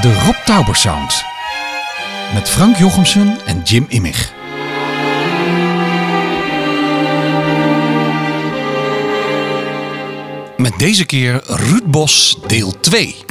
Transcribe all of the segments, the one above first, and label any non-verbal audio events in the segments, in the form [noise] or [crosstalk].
De Rob Tauber Sound. Met Frank Jochemsen en Jim Immig. Met deze keer Ruud Bos deel 2.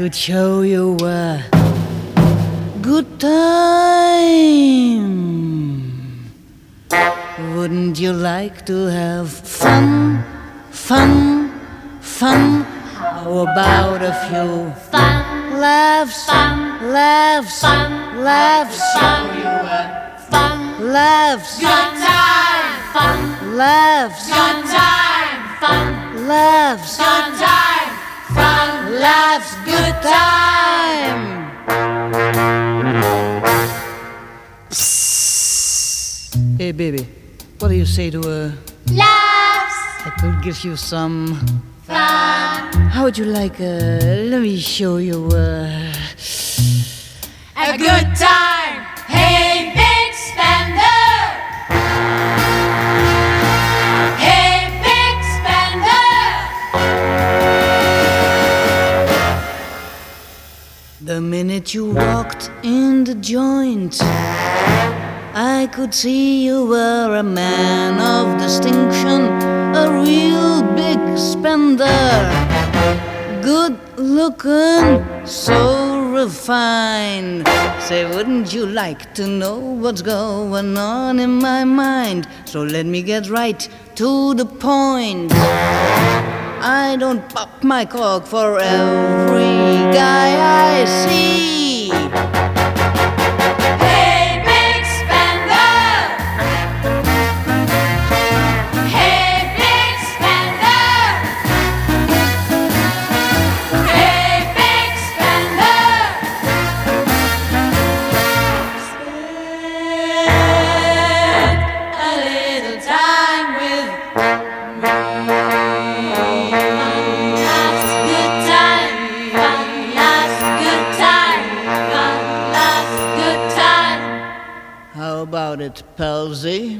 Could show you a good time. Wouldn't you like to have fun, fun, fun? How about a few Fun, laughs, Fun. laughs, Fun. laughs, fun, fun, laughs, good time, fun, laughs, good time, fun, laughs, good time, laughs, good time. Hey, baby, what do you say to a? laughs, I could give you some. fun, How would you like? a. let me show you. Uh, a good time. The minute you walked in the joint, I could see you were a man of distinction, a real big spender. Good looking, so refined. Say, wouldn't you like to know what's going on in my mind? So let me get right to the point. I don't pop my cork for every guy I see. Palsy?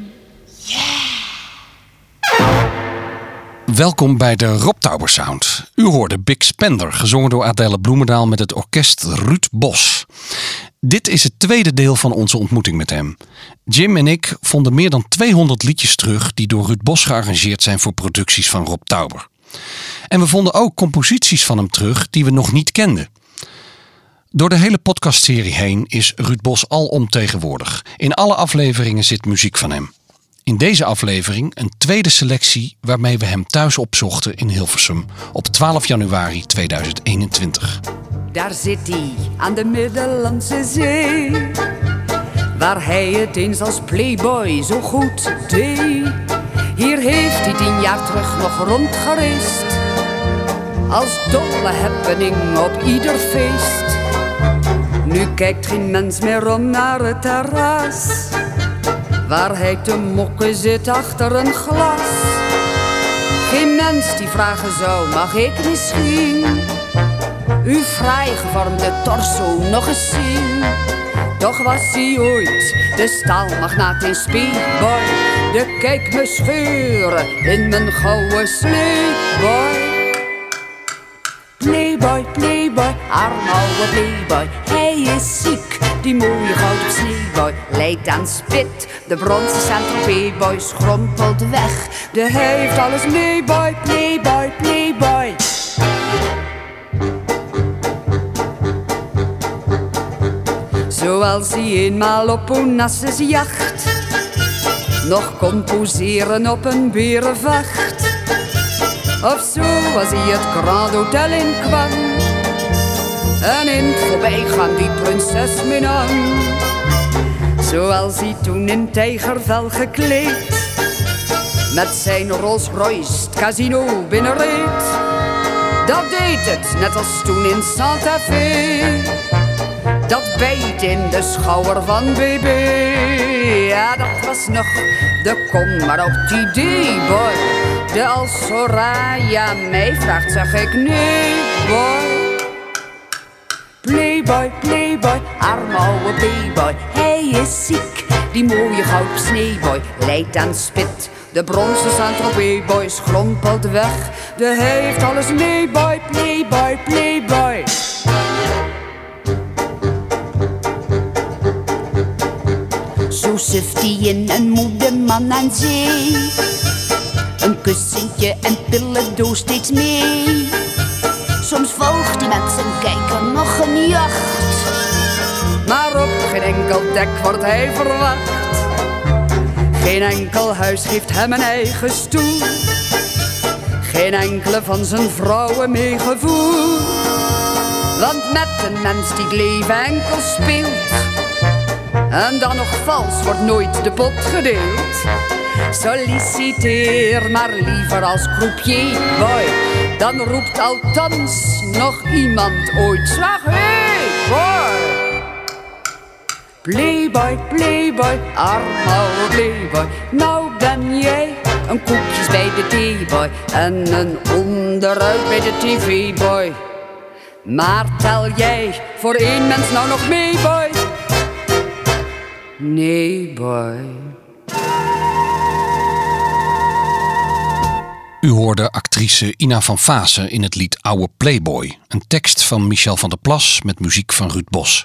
Welkom bij de Rob Tauber Sound. U hoorde Big Spender, gezongen door Adele Bloemendaal met het orkest Ruud Bos. Dit is het tweede deel van onze ontmoeting met hem. Jim en ik vonden meer dan 200 liedjes terug die door Ruud Bos gearrangeerd zijn voor producties van Rob Tauber. En we vonden ook composities van hem terug die we nog niet kenden. Door de hele podcastserie heen is Ruud Bos alomtegenwoordig. In alle afleveringen zit muziek van hem. In deze aflevering een tweede selectie waarmee we hem thuis opzochten in Hilversum op 12 januari 2021. Daar zit hij aan de Middellandse Zee. Waar hij het eens als playboy zo goed deed. Hier heeft hij tien jaar terug nog rondgereisd. Als dolle happening op ieder feest. Nu kijkt geen mens meer om naar het terras. Waar hij te mokken zit achter een glas. Geen mens die vragen zou, mag ik misschien uw vrijgevormde torso nog eens zien? Toch was hij ooit de staalmagnaat in speedboy. De kijk me scheuren in mijn gouden sleeboy. Playboy, playboy, armouwe playboy. Hij is ziek, die mooie gouden sneeuwboy. Leidt aan spit, de bronzen Saint-Tropez-boy schrompelt weg. De heeft alles mee, boy, playboy, playboy. Zoals hij eenmaal op Onassis jacht Nog kon poseren op een berenvacht Of zo was hij het Grand Hotel in kwam En in het voorbijgaan die prinses Minan. Zoals hij toen in tijgervel gekleed. Met zijn Rolls Royce casino binnenreed. Dat deed het, net als toen in Santa Fe. Dat bijt in de schouder van BB. Ja, dat was nog de kom maar op het idee, boy. De als mij vraagt, zeg ik nee, boy. Playboy, playboy, arme ouwe playboy. Hij is ziek, die mooie goud sneeboy. Leidt aan spit, de bronzen saint boy schrompelt weg. De heeft alles mee, boy, playboy, playboy. Zo suft hij in een moede man aan zee. Een kussentje en pillendoos steeds mee. Soms volgt hij met zijn kijker nog een jacht. Maar op geen enkel dek wordt hij verwacht. Geen enkel huis geeft hem een eigen stoel. Geen enkele van zijn vrouwen meegevoel. Want met een mens die het leven enkel speelt. En dan nog vals wordt nooit de pot gedeeld. Solliciteer maar liever als croupier, boy. Dan roept althans nog iemand ooit slag, hey, boy. Playboy, playboy, arme playboy. Nou ben jij een koekjes bij de theeboy en een onderuit bij de tv-boy. Maar tel jij voor één mens nou nog mee, boy? Nee, boy. U hoorde actrice Ina van Vase in het lied Oude Playboy, een tekst van Michel van der Plas met muziek van Ruud Bos.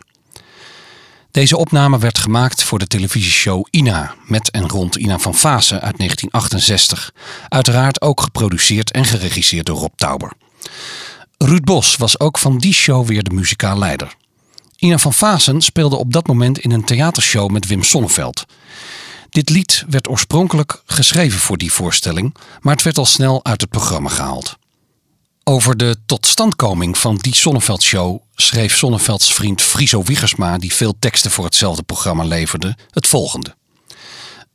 Deze opname werd gemaakt voor de televisieshow Ina met en rond Ina van Vase uit 1968, uiteraard ook geproduceerd en geregisseerd door Rob Tauber. Ruud Bos was ook van die show weer de muzikaal leider. Ina van Vasen speelde op dat moment in een theatershow met Wim Sonneveld. Dit lied werd oorspronkelijk geschreven voor die voorstelling, maar het werd al snel uit het programma gehaald. Over de totstandkoming van die Sonneveld-show schreef Sonnevelds vriend Friso Wiegersma, die veel teksten voor hetzelfde programma leverde, het volgende.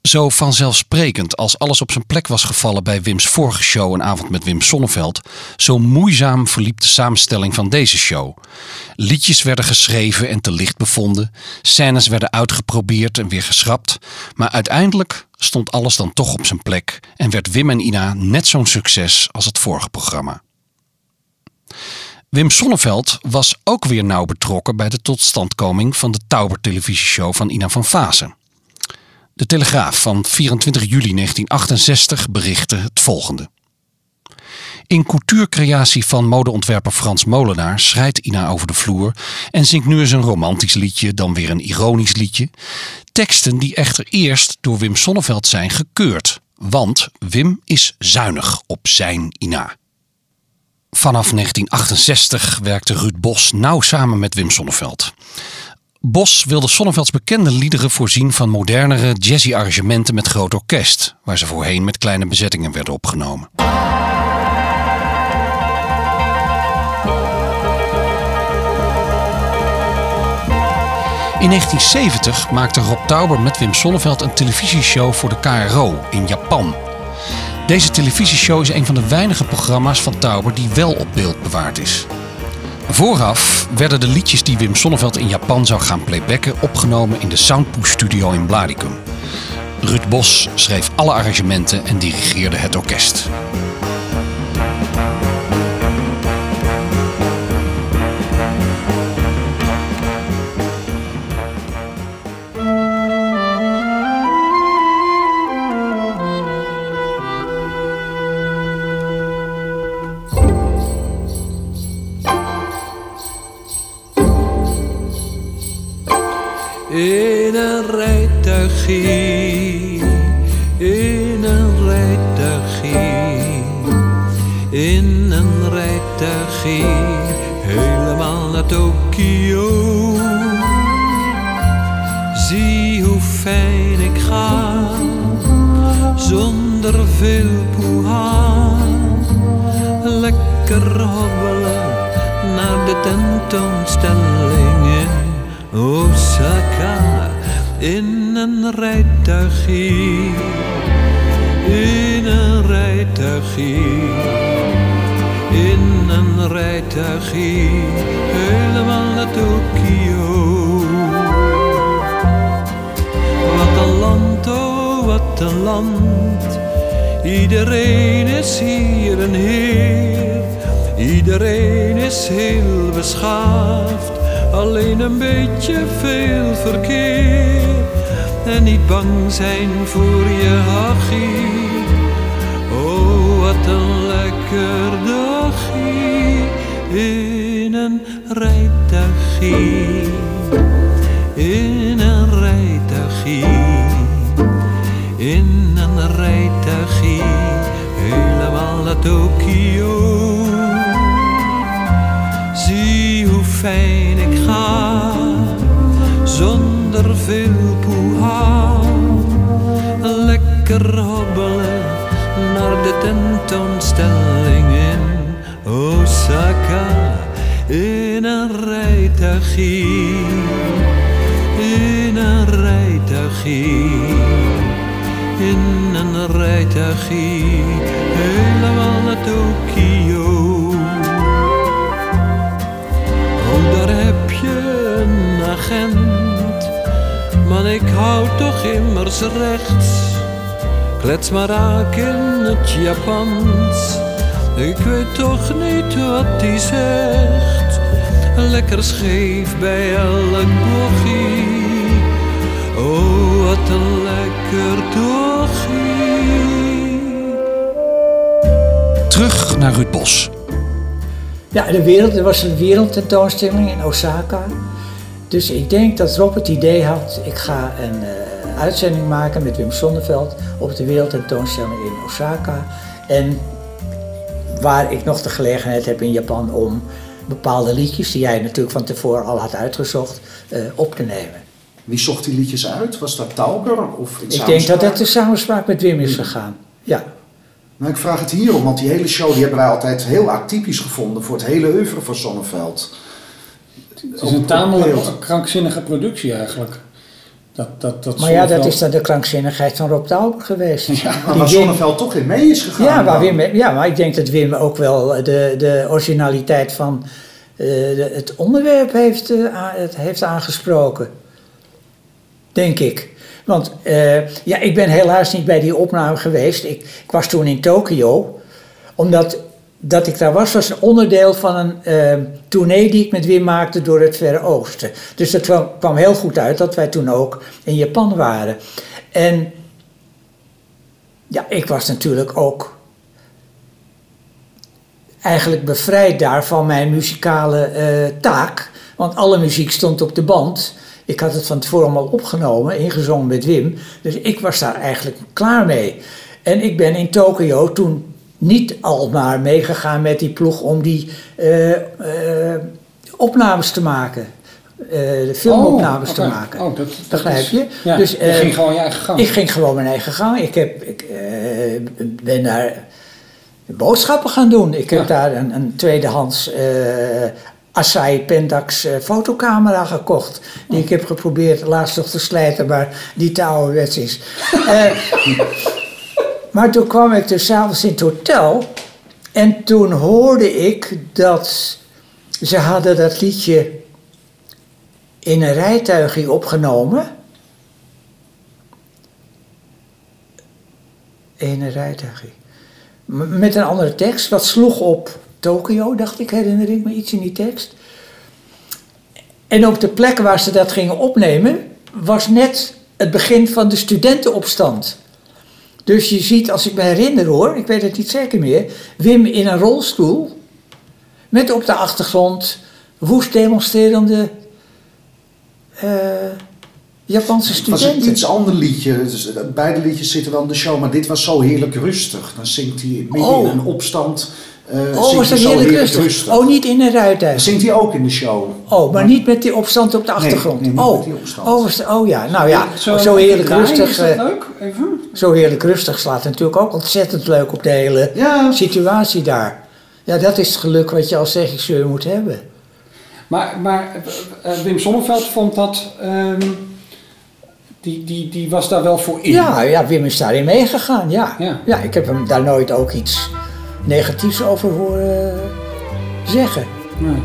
Zo vanzelfsprekend als alles op zijn plek was gevallen bij Wims vorige show Een avond met Wim Sonneveld, zo moeizaam verliep de samenstelling van deze show. Liedjes werden geschreven en te licht bevonden, scènes werden uitgeprobeerd en weer geschrapt, maar uiteindelijk stond alles dan toch op zijn plek en werd Wim en Ina net zo'n succes als het vorige programma. Wim Sonneveld was ook weer nauw betrokken bij de totstandkoming van de Tauber televisieshow van Ina van Vase. De Telegraaf van 24 juli 1968 berichtte het volgende. In coutuurcreatie van modeontwerper Frans Molenaar schrijdt Ina over de vloer en zingt nu eens een romantisch liedje, dan weer een ironisch liedje. Teksten die echter eerst door Wim Sonneveld zijn gekeurd, want Wim is zuinig op zijn Ina. Vanaf 1968 werkte Ruud Bos nauw samen met Wim Sonneveld. Bos wilde Sonnevelds bekende liederen voorzien van modernere jazzy arrangementen met groot orkest, waar ze voorheen met kleine bezettingen werden opgenomen. In 1970 maakte Rob Tauber met Wim Sonneveld een televisieshow voor de KRO in Japan. Deze televisieshow is een van de weinige programma's van Tauber die wel op beeld bewaard is. Vooraf werden de liedjes die Wim Sonneveld in Japan zou gaan playbacken opgenomen in de Soundpush Studio in Blaricum. Ruud Bos schreef alle arrangementen en dirigeerde het orkest. In een rijtuigje, in een rijtuigje, helemaal naar Tokio. Zie hoe fijn ik ga, zonder veel poeha. Lekker hobbelen naar de tentoonstelling in Osaka. In een rijtuigie, in een rijtuigie, in een rijtuigie, helemaal naar Tokio. Wat een land, oh wat een land. Iedereen is hier een heer. Iedereen is heel beschaafd. Alleen een beetje veel verkeer. En niet bang zijn voor je hachie. Oh, wat een lekker dagje in een rijtuigie. In een rijtuigie, in een rijtuigie, helemaal naar Tokio. Zie hoe fijn zonder veel poeha. Lekker hobbelen naar de tentoonstelling in Osaka, in een rijtuigie in een rijtuigie, in een rijtuigie, helemaal naar Tokio. Oh, daar heb je een agent, ik hou toch immers rechts. Klets maar raak in het Japans, ik weet toch niet wat die zegt. Lekker scheef bij elk bochtje. Oh, wat een lekker tochie. Terug naar Ruud Bos. Ja, de wereld, er was een wereldtentoonstelling in Osaka. Dus ik denk dat Rob het idee had, ik ga een eh, uitzending maken met Wim Sonneveld op de wereldtentoonstelling in Osaka. En waar ik nog de gelegenheid heb in Japan om bepaalde liedjes, die jij natuurlijk van tevoren al had uitgezocht, eh, op te nemen. Wie zocht die liedjes uit? Was dat Tauber of Ik denk dat het de samenspraak met Wim is gegaan. Ja. Nou, ik vraag het hierom, want die hele show die hebben wij altijd heel atypisch gevonden voor het hele oeuvre van Sonneveld. Het is een tamelijk krankzinnige productie eigenlijk. Dat, dat, dat Maar ja, dat Zonneveld- is dan de krankzinnigheid van Rob Tauber geweest. Maar Die waar Wim- Sonneveld toch in mee is gegaan. Ja, waar. Wim, ja, maar ik denk dat Wim ook wel de, de originaliteit van eh, de- het onderwerp heeft, eh, het heeft aangesproken. Denk ik. Want eh, ja, ik ben helaas niet bij die opname geweest. Ik, ik was toen in Tokio. Omdat dat ik daar was, was een onderdeel van een eh, tournee die ik met Wim maakte door het Verre Oosten. Dus dat kwam, kwam heel goed uit dat wij toen ook in Japan waren. En ja, ik was natuurlijk ook eigenlijk bevrijd daar van mijn muzikale eh, taak. Want alle muziek stond op de band. Ik had het van tevoren allemaal opgenomen, ingezongen met Wim. Dus ik was daar eigenlijk klaar mee. En ik ben in Tokio toen niet al maar meegegaan met die ploeg om die eh, eh, opnames te maken. De filmopnames Oh, te maken. Oh, dat- dat Begrijp je? ja, dus, je ging gewoon je eigen gang. Ik ging gewoon mijn eigen gang. Ik, heb, ik ben daar boodschappen gaan doen. Ik heb Ja. daar een, een tweedehands eh Asahi Pentax fotocamera gekocht. Die ik heb geprobeerd laatst nog te slijten, maar die te ouderwets is. Eh, [laughs] maar toen kwam ik dus s'avonds in het hotel. En toen hoorde ik dat ze hadden dat liedje in een rijtuigje opgenomen. In een rijtuigje. Met een andere tekst. Wat sloeg op Tokio, dacht ik, herinner ik me iets in die tekst. En op de plek waar ze dat gingen opnemen, was net het begin van de studentenopstand. Dus je ziet, als ik me herinner hoor, ik weet het niet zeker meer, Wim in een rolstoel. Met op de achtergrond woest demonstrerende eh, Japanse Het was studenten. een iets ander liedje. Dus, eh, beide liedjes zitten wel in de show, maar dit was zo heerlijk rustig. Dan zingt hij midden Oh. in een opstand. Eh, Oh, was dat heerlijk rustig? Oh, niet in een Dan rijtuig. zingt hij ook in de show. Oh, maar niet met die opstand op de achtergrond. nee, oh. met die opstand. Oh, was de- oh ja, nou ja, zo, Zo heerlijk draaien, rustig. Is dat eh, leuk? Even? zo heerlijk rustig slaat natuurlijk ook ontzettend leuk op de hele Ja. situatie daar. Ja, dat is het geluk wat je als regisseur moet hebben. Maar, maar eh, Wim Sonneveld vond dat. ehm, die, die, die was daar wel voor in. Ja, ja, Wim is daarin meegegaan, ja. Ja. ja. ik heb hem daar nooit ook iets negatiefs over horen zeggen. Nee.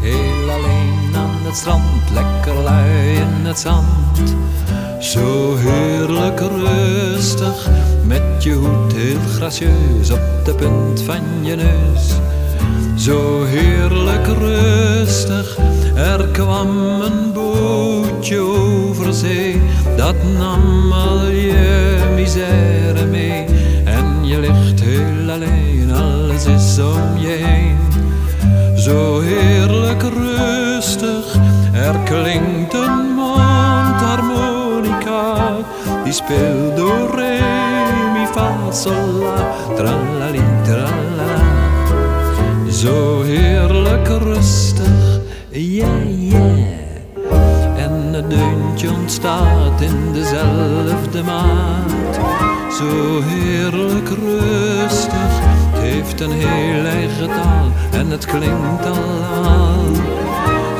Heel alleen aan het strand, lekker lui in het zand. Zo heerlijk rustig, met je hoed heel gracieus op de punt van je neus. Zo heerlijk rustig, er kwam een bootje over zee. Dat nam al je misère mee. Je ligt heel alleen, alles is om je heen. Zo heerlijk rustig, er klinkt een mondharmonica. Die speelt door re, mi, fa, sol, la, tralali, tralala. Zo heerlijk rustig, yeah, yeah. Het deuntje ontstaat in dezelfde maat. Zo heerlijk rustig, het heeft een heel eigen taal en het klinkt allemaal.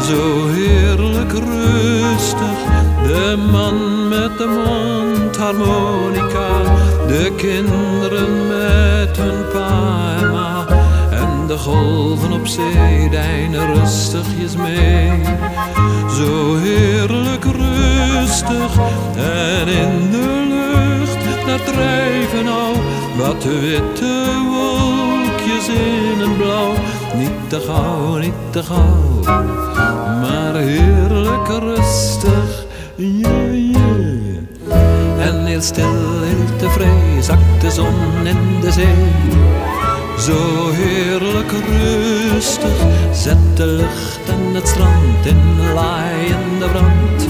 Zo heerlijk rustig, de man met de mondharmonica, de kinderen met hun pa golven op zee deinen rustigjes mee. Zo heerlijk rustig en in de lucht, daar drijven al wat witte wolkjes in het blauw. Niet te gauw, niet te gauw, maar heerlijk rustig, yeah, yeah. En heel stil, heel tevreden, zakt de zon in de zee. Zo heerlijk rustig, zet de lucht en het strand in laaiende brand.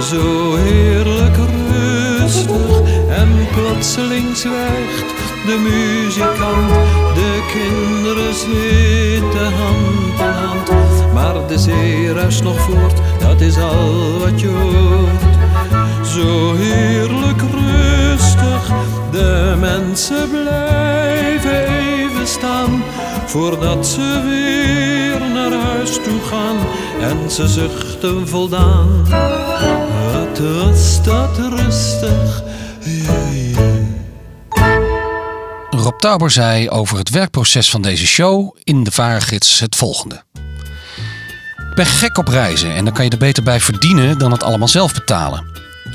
Zo heerlijk rustig en plotseling zwijgt de muzikant. De kinderen zitten hand in hand, maar de zee ruist nog voort, dat is al wat je hoort. Zo heerlijk rustig, de mensen blijven even staan voordat ze weer naar huis toe gaan en ze zuchten voldaan. Wat was dat rustig. Rob Tauber zei over het werkproces van deze show in de Varengids het volgende. Ik ben gek op reizen en dan kan je er beter bij verdienen dan het allemaal zelf betalen.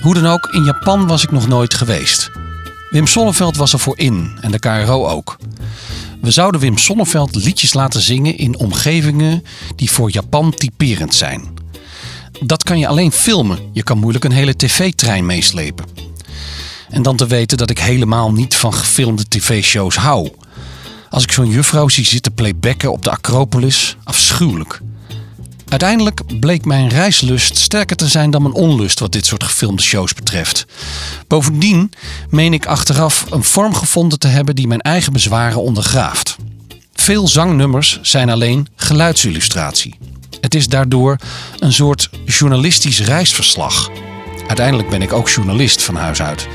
Hoe dan ook, in Japan was ik nog nooit geweest. Wim Sonneveld was er voor in en de KRO ook. We zouden Wim Sonneveld liedjes laten zingen in omgevingen die voor Japan typerend zijn. Dat kan je alleen filmen. Je kan moeilijk een hele tv-trein meeslepen. En dan te weten dat ik helemaal niet van gefilmde tv-shows hou. Als ik zo'n juffrouw zie zitten playbacken op de Acropolis, afschuwelijk. Uiteindelijk bleek mijn reislust sterker te zijn dan mijn onlust wat dit soort gefilmde shows betreft. Bovendien meen ik achteraf een vorm gevonden te hebben die mijn eigen bezwaren ondergraaft. Veel zangnummers zijn alleen geluidsillustratie. Het is daardoor een soort journalistisch reisverslag. Uiteindelijk ben ik ook journalist van huis uit.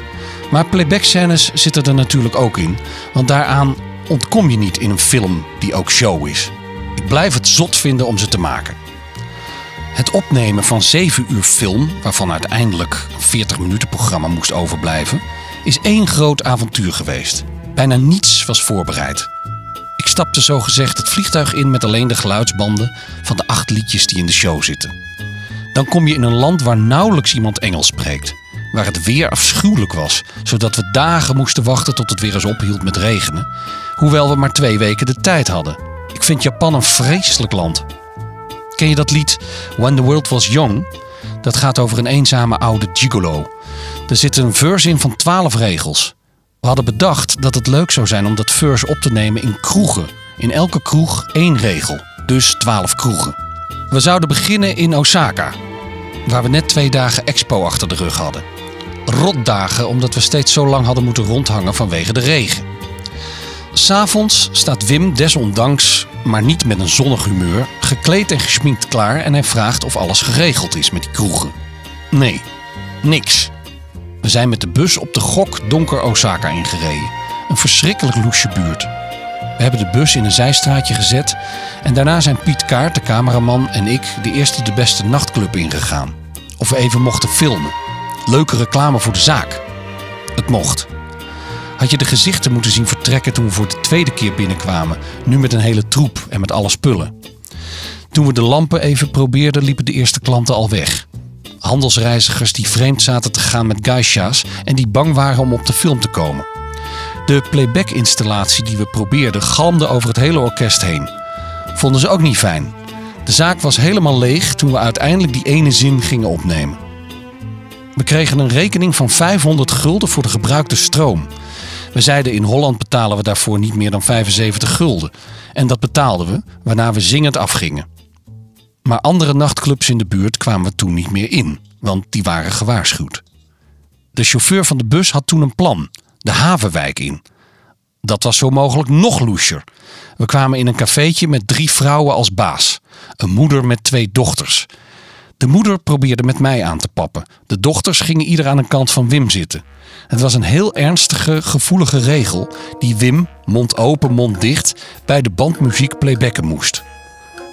Maar playback-scènes zitten er natuurlijk ook in, want daaraan ontkom je niet in een film die ook show is. Ik blijf het zot vinden om ze te maken. Het opnemen van 7 uur film, waarvan uiteindelijk een 40 minuten programma moest overblijven, is één groot avontuur geweest. Bijna niets was voorbereid. Ik stapte zogezegd het vliegtuig in met alleen de geluidsbanden van de acht liedjes die in de show zitten. Dan kom je in een land waar nauwelijks iemand Engels spreekt. Waar het weer afschuwelijk was, zodat we dagen moesten wachten tot het weer eens ophield met regenen. Hoewel we maar twee weken de tijd hadden. Ik vind Japan een vreselijk land. Ken je dat lied When the World Was Young? Dat gaat over een eenzame oude gigolo. Er zit een verse in van 12 regels. We hadden bedacht dat het leuk zou zijn om dat verse op te nemen in kroegen. In elke kroeg één regel, dus 12 kroegen. We zouden beginnen in Osaka, waar we net twee dagen expo achter de rug hadden. Rotdagen omdat we steeds zo lang hadden moeten rondhangen vanwege de regen. S'avonds staat Wim desondanks, maar niet met een zonnig humeur, gekleed en gesminkt klaar en hij vraagt of alles geregeld is met die kroegen. Nee, niks. We zijn met de bus op de gok donker Osaka ingereden. Een verschrikkelijk loesje buurt. We hebben de bus in een zijstraatje gezet en daarna zijn Piet Kaart, de cameraman, en ik de eerste de beste nachtclub ingegaan. Of we even mochten filmen. Leuke reclame voor de zaak. Het mocht. Had je de gezichten moeten zien vertrekken toen we voor de tweede keer binnenkwamen, nu met een hele troep en met alle spullen. Toen we de lampen even probeerden, liepen de eerste klanten al weg. Handelsreizigers die vreemd zaten te gaan met geisha's en die bang waren om op de film te komen. De playback-installatie die we probeerden galmde over het hele orkest heen. Vonden ze ook niet fijn. De zaak was helemaal leeg toen we uiteindelijk die ene zin gingen opnemen. We kregen een rekening van 500 gulden voor de gebruikte stroom. We zeiden in Holland betalen we daarvoor niet meer dan 75 gulden. En dat betaalden we, waarna we zingend afgingen. Maar andere nachtclubs in de buurt kwamen we toen niet meer in, want die waren gewaarschuwd. De chauffeur van de bus had toen een plan, de havenwijk in. Dat was zo mogelijk nog loesjer. We kwamen in een cafeetje met drie vrouwen als baas. Een moeder met twee dochters. De moeder probeerde met mij aan te pappen. De dochters gingen ieder aan een kant van Wim zitten. Het was een heel ernstige, gevoelige regel die Wim, mond open, mond dicht, bij de bandmuziek playbacken moest.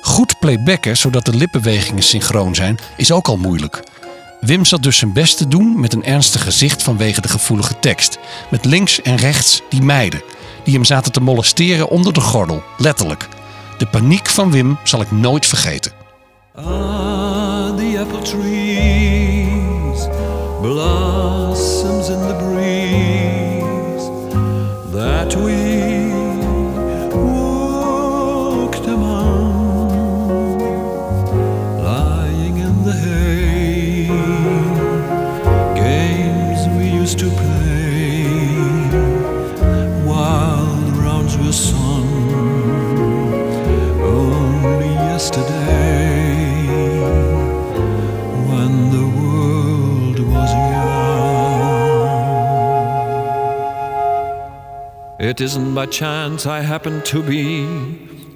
Goed playbacken, zodat de lipbewegingen synchroon zijn, is ook al moeilijk. Wim zat dus zijn best te doen met een ernstig gezicht vanwege de gevoelige tekst. Met links en rechts die meiden, die hem zaten te molesteren onder de gordel, letterlijk. De paniek van Wim zal ik nooit vergeten. Ah, the apple trees, blossoms in the breeze that we It isn't by chance I happen to be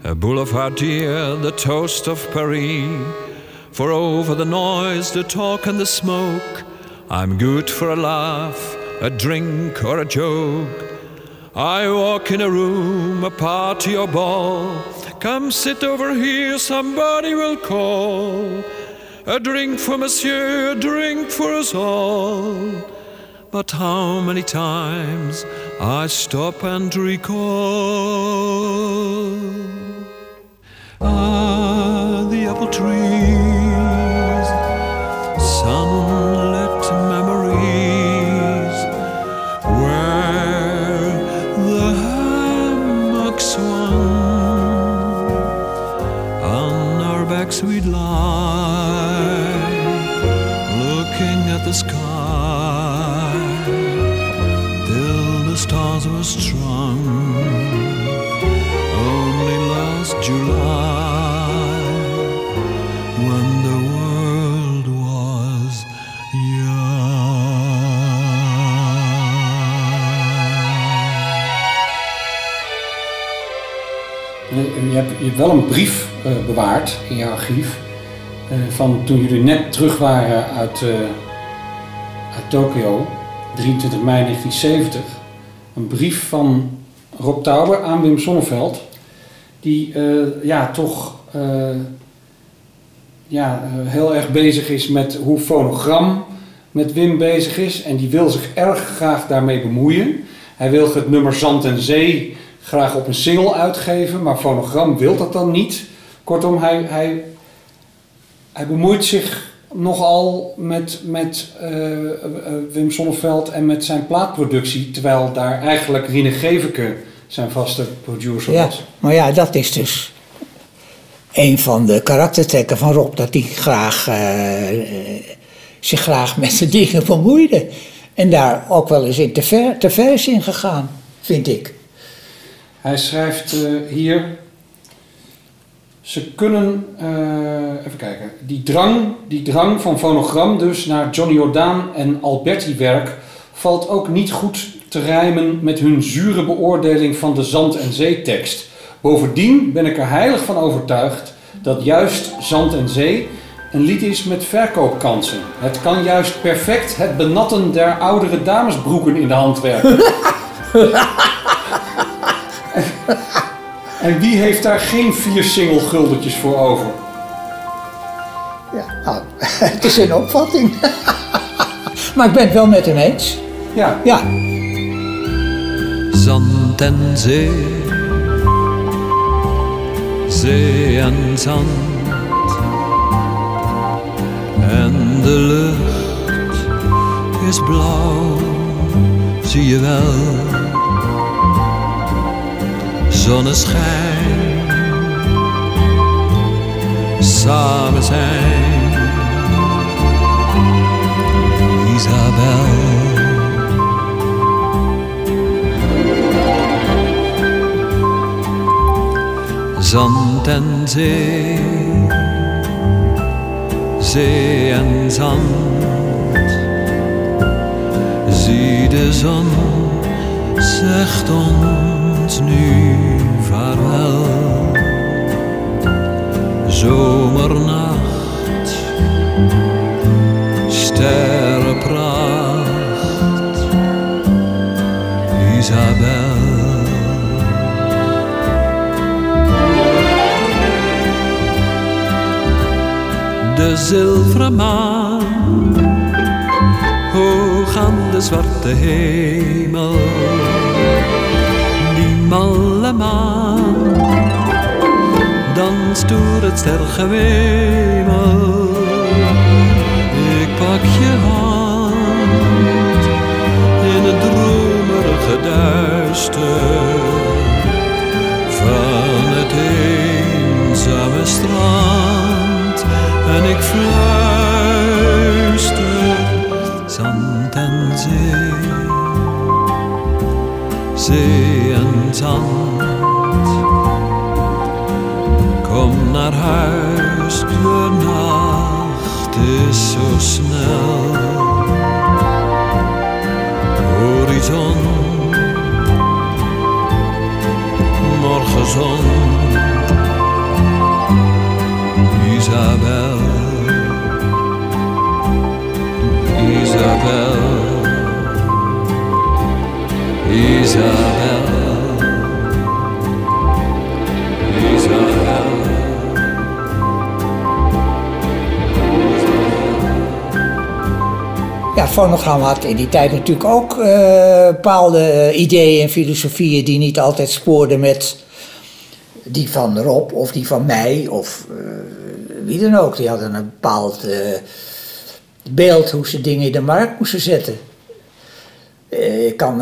a boulevardier, the toast of Paris. For over the noise, the talk, and the smoke, I'm good for a laugh, a drink, or a joke. I walk in a room, a party or ball. Come sit over here, somebody will call. A drink for monsieur, a drink for us all. But how many times I stop and recall? Ah, the apple trees, hebt, je hebt wel een brief eh, bewaard in je archief. eh, van toen jullie net terug waren uit, eh, uit Tokio, 23 mei 1970. Een brief van Rob Tauber aan Wim Sonneveld. Die ja, toch ja, heel erg bezig is met hoe fonogram met Wim bezig is. En die wil zich erg graag daarmee bemoeien. Hij wil het nummer Zand en Zee graag op een single uitgeven, maar fonogram wil dat dan niet. Kortom, hij, hij, hij bemoeit zich nogal met, met eh, eh, Wim Sonneveld en met zijn plaatproductie, terwijl daar eigenlijk Rine Geveke zijn vaste producer Ja, was. maar ja, dat is dus een van de karaktertrekken van Rob, dat hij graag, eh, zich graag met de dingen bemoeide. En daar ook wel eens in te ver, te ver is in gegaan, vind ik. Hij schrijft eh, hier. Ze kunnen, eh, even kijken, die drang, die drang van fonogram dus naar Johnny Jordaan en Alberti werk valt ook niet goed te rijmen met hun zure beoordeling van de zand- en zeetekst. Bovendien ben ik er heilig van overtuigd dat juist Zand en Zee een lied is met verkoopkansen. Het kan juist perfect het benatten der oudere damesbroeken in de hand werken. [laughs] En wie heeft daar geen vier single guldetjes voor over? Ja, nou, [laughs] het is een opvatting. [laughs] maar ik ben het wel met hem eens. Ja. Ja, Zand en zee, zee en zand. En de lucht is blauw, zie je wel. Zonneschijn, samen zijn. Isabel. Zand en zee, zee en zand. Zie de zon zegt ons nu vaarwel. Zomernacht, sterrenpracht, Isabel. de zilveren maan, hoog aan de zwarte hemel. Danst door het stergewemel. Ik pak je hand in het dromerige duister van het eenzame strand. En ik fluister zand en zee naar huis, de nacht is zo snel. Horizon, morgenzon. Isabel, Isabel, Isabel. Ja Fonogram had in die tijd natuurlijk ook eh, bepaalde eh, ideeën en filosofieën die niet altijd spoorden met die van Rob of die van mij of eh, wie dan ook. Die hadden een bepaald beeld hoe ze dingen in de markt moesten zetten. Ik kan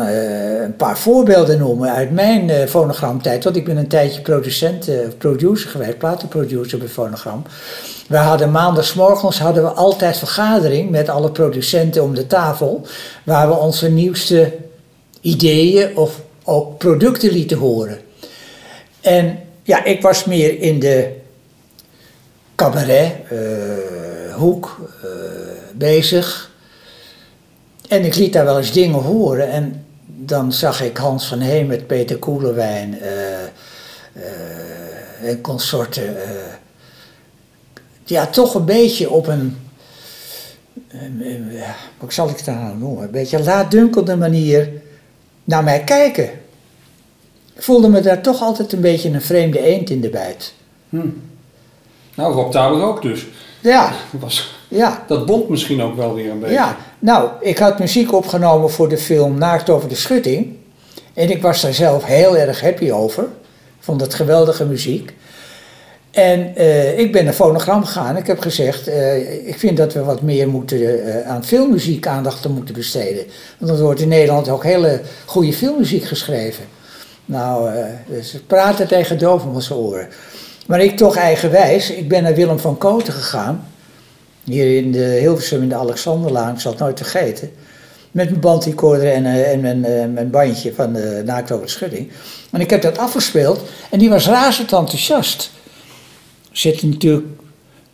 paar voorbeelden noemen uit mijn eh, fonogramtijd, want ik ben een tijdje producent, eh, producer geweest, platenproducer bij Fonogram. We hadden maandagsmorgens hadden we altijd vergadering met alle producenten om de tafel, waar we onze nieuwste ideeën of ook producten lieten horen. En ja, ik was meer in de cabaret eh, hoek eh, bezig. En ik liet daar wel eens dingen horen. En dan zag ik Hans van Heem met Peter Koelewijn eh, eh, en consorten. eh, ja, toch een beetje op een. hoe zal ik het nou noemen? Een beetje laatdunkelde manier naar mij kijken. Ik voelde me daar toch altijd een beetje een vreemde eend in de bijt. Nou, Rob Tauber ook dus. Ja, [laughs] Was, ja. dat bond misschien ook wel weer een beetje. Ja, nou, ik had muziek opgenomen voor de film Naakt over de Schutting. En ik was daar zelf heel erg happy over. Vond het geweldige muziek. En eh, ik ben naar Fonogram gegaan. Ik heb gezegd, eh, ik vind dat we wat meer moeten, eh, aan filmmuziek aandacht te moeten besteden. Want er wordt in Nederland ook hele goede filmmuziek geschreven. Nou, eh, dus praten tegen doven oren. Maar ik toch eigenwijs, ik ben naar Willem van Koten gegaan. Hier in de Hilversum in de Alexanderlaan, ik zal het nooit vergeten. Met mijn bandrecorder en, eh, en mijn, eh, mijn bandje van de Naakt over de Schudding. En ik heb dat afgespeeld en die was razend enthousiast. Er zit natuurlijk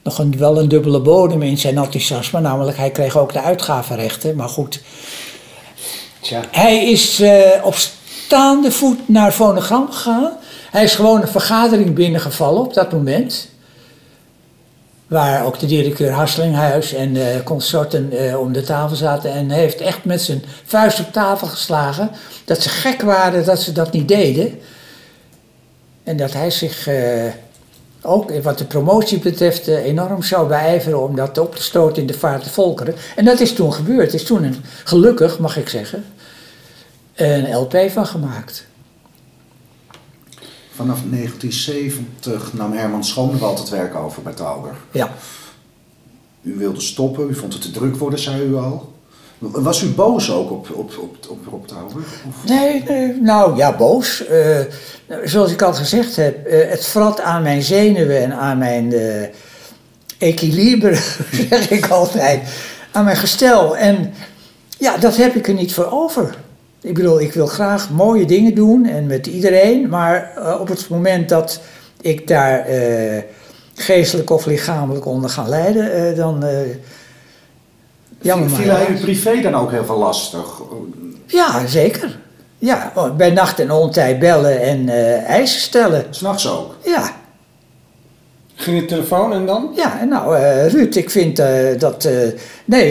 nog een, wel een dubbele bodem in zijn enthousiasme. Namelijk, hij kreeg ook de uitgavenrechten. Maar goed, Tja. hij is eh, op staande voet naar Fonogram gegaan. Hij is gewoon een vergadering binnengevallen op dat moment. Waar ook de directeur Hasselinghuis en eh, consorten eh, om de tafel zaten. En heeft echt met zijn vuist op tafel geslagen. Dat ze gek waren dat ze dat niet deden. En dat hij zich eh, ook wat de promotie betreft enorm zou beijveren om dat op te stoten in de vaart der volkeren. En dat is toen gebeurd. Is toen een, gelukkig, mag ik zeggen, een LP van gemaakt. Vanaf 1970 nam Herman Schonewald het werk over bij Tauber. Ja. U wilde stoppen, u vond het te druk worden, zei u al. Was u boos ook op, op, op, op, Tauber? Of- Nee, nee, nou ja, boos. Eh, zoals ik al gezegd heb, eh, het vrat aan mijn zenuwen en aan mijn eh equilibre, [laughs] zeg ik altijd. Aan mijn gestel. En ja, dat heb ik er niet voor over. Ik bedoel, ik wil graag mooie dingen doen en met iedereen. Maar eh, op het moment dat ik daar eh, geestelijk of lichamelijk onder ga lijden, eh, dan. jammer maar. Viel hij u privé dan ook heel veel lastig? Ja, zeker. Ja, oh, bij nacht en ontijd bellen en eisen stellen. S'nachts ook? Ja, Ging de telefoon en dan? ja. Nou, eh, Ruud, ik vind eh, dat. eh, nee,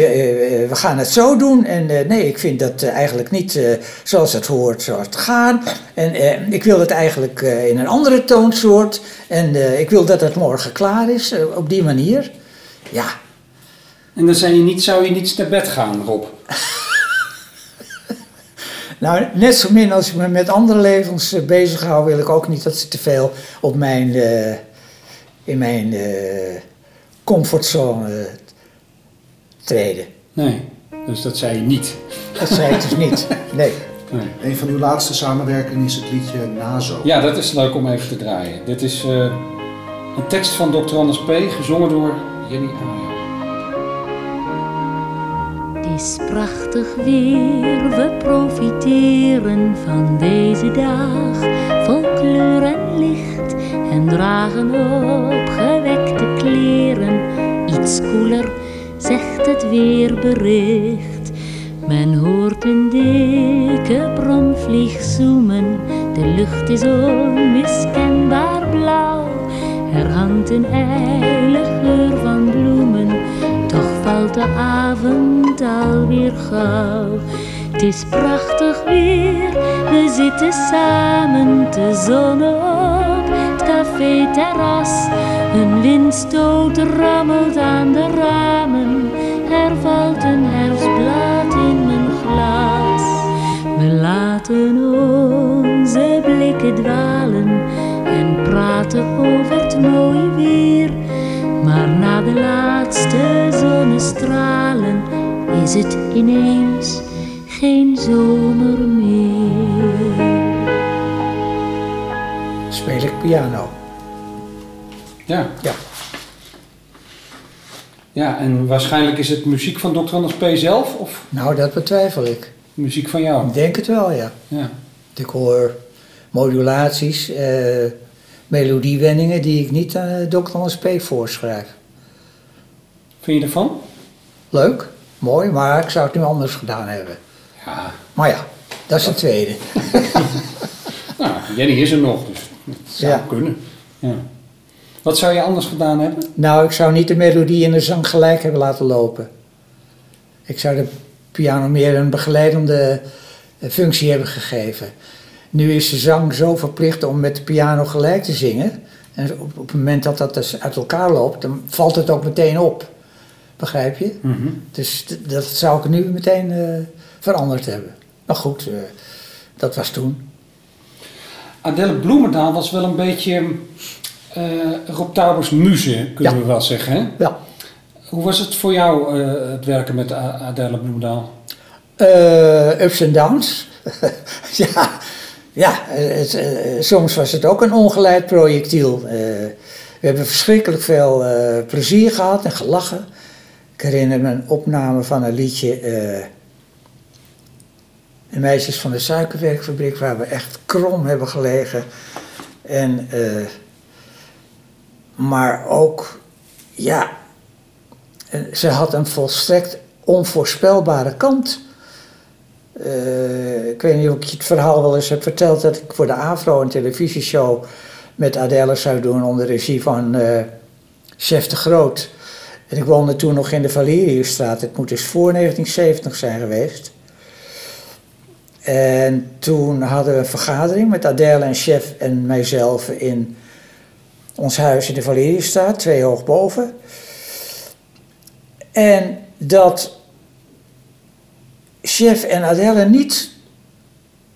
we gaan het zo doen. En nee, ik vind dat eigenlijk niet zoals het hoort, zoals het gaan. En ik wil het eigenlijk in een andere toonsoort. En ik wil dat het morgen klaar is, op die manier. Ja, En dan zei je niet, zou je niet naar bed gaan, Rob? [laughs] Nou, net zo min als ik me met andere levens bezig hou, wil ik ook niet dat ze te veel op mijn, in mijn eh, comfortzone treden. Nee, dus dat zei je niet. Dat zei ik dus niet. Nee. Nee. Een van uw laatste samenwerkingen is het liedje Nazo. Ja, dat is leuk om even te draaien. Dit is eh, een tekst van Dr. Anders P., gezongen door Jenny Aaien. Het is prachtig weer, we profiteren van deze dag vol kleur en licht en dragen opgewekte kleren. Iets koeler, zegt het weerbericht. Men hoort een dikke bromvlieg zoemen, de lucht is onmiskenbaar blauw. Er hangt een ijle geur van bloemen, toch valt de avond alweer gauw. Het is prachtig weer, we zitten samen te zonnen café-terras. Een windstoot rammelt aan de ramen, er valt een herfstblad in mijn glas. We laten onze blikken dwalen en praten over het mooie weer. Maar na de laatste zonnestralen is het ineens geen zomer meer. Speel ik piano. Ja. Ja. Ja, en waarschijnlijk is het muziek van Dr. Anders P. zelf of Nou, dat betwijfel ik. muziek van jou? Ik denk het wel, ja. Ja. Ik hoor modulaties, eh, melodiewendingen die ik niet aan Dr. Hans P. voorschrijf. Vind je ervan? Leuk, mooi, maar ik zou het nu anders gedaan hebben. Ja. Maar ja, dat is een tweede. [laughs] Nou, Jenny is er nog, dus het zou Ja. kunnen. Ja. Wat zou je anders gedaan hebben? Nou, ik zou niet de melodie en de zang gelijk hebben laten lopen. Ik zou de piano meer een begeleidende eh, functie hebben gegeven. Nu is de zang zo verplicht om met de piano gelijk te zingen. En op, op het moment dat dat dus uit elkaar loopt, dan valt het ook meteen op. Begrijp je? Mhm. Dus dat zou ik nu meteen eh, veranderd hebben. Maar goed, eh, dat was toen. Adele Bloemendaal was wel een beetje Rob Taubers muze, kunnen we wel zeggen. Hè? Ja. Hoe was het voor jou, eh, het werken met Adele Bloemendaal? Eh, ups en downs. [laughs] ja, ja het, eh, soms was het ook een ongeleid projectiel. Eh, we hebben verschrikkelijk veel eh, plezier gehad en gelachen. Ik herinner me een opname van een liedje. eh, de meisjes van de suikerwerkfabriek, waar we echt krom hebben gelegen. En, eh, maar ook, ja, eh, ze had een volstrekt onvoorspelbare kant. Eh, ik weet niet of ik je het verhaal wel eens heb verteld dat ik voor de AVRO een televisieshow met Adele zou doen onder regie van eh Chef de Groot. En ik woonde toen nog in de Valeriusstraat. Het moet dus voor 1970 zijn geweest. En toen hadden we een vergadering met Adèle en chef en mijzelf in ons huis in de Valeriusstraat, twee hoog boven. En dat chef en Adèle niet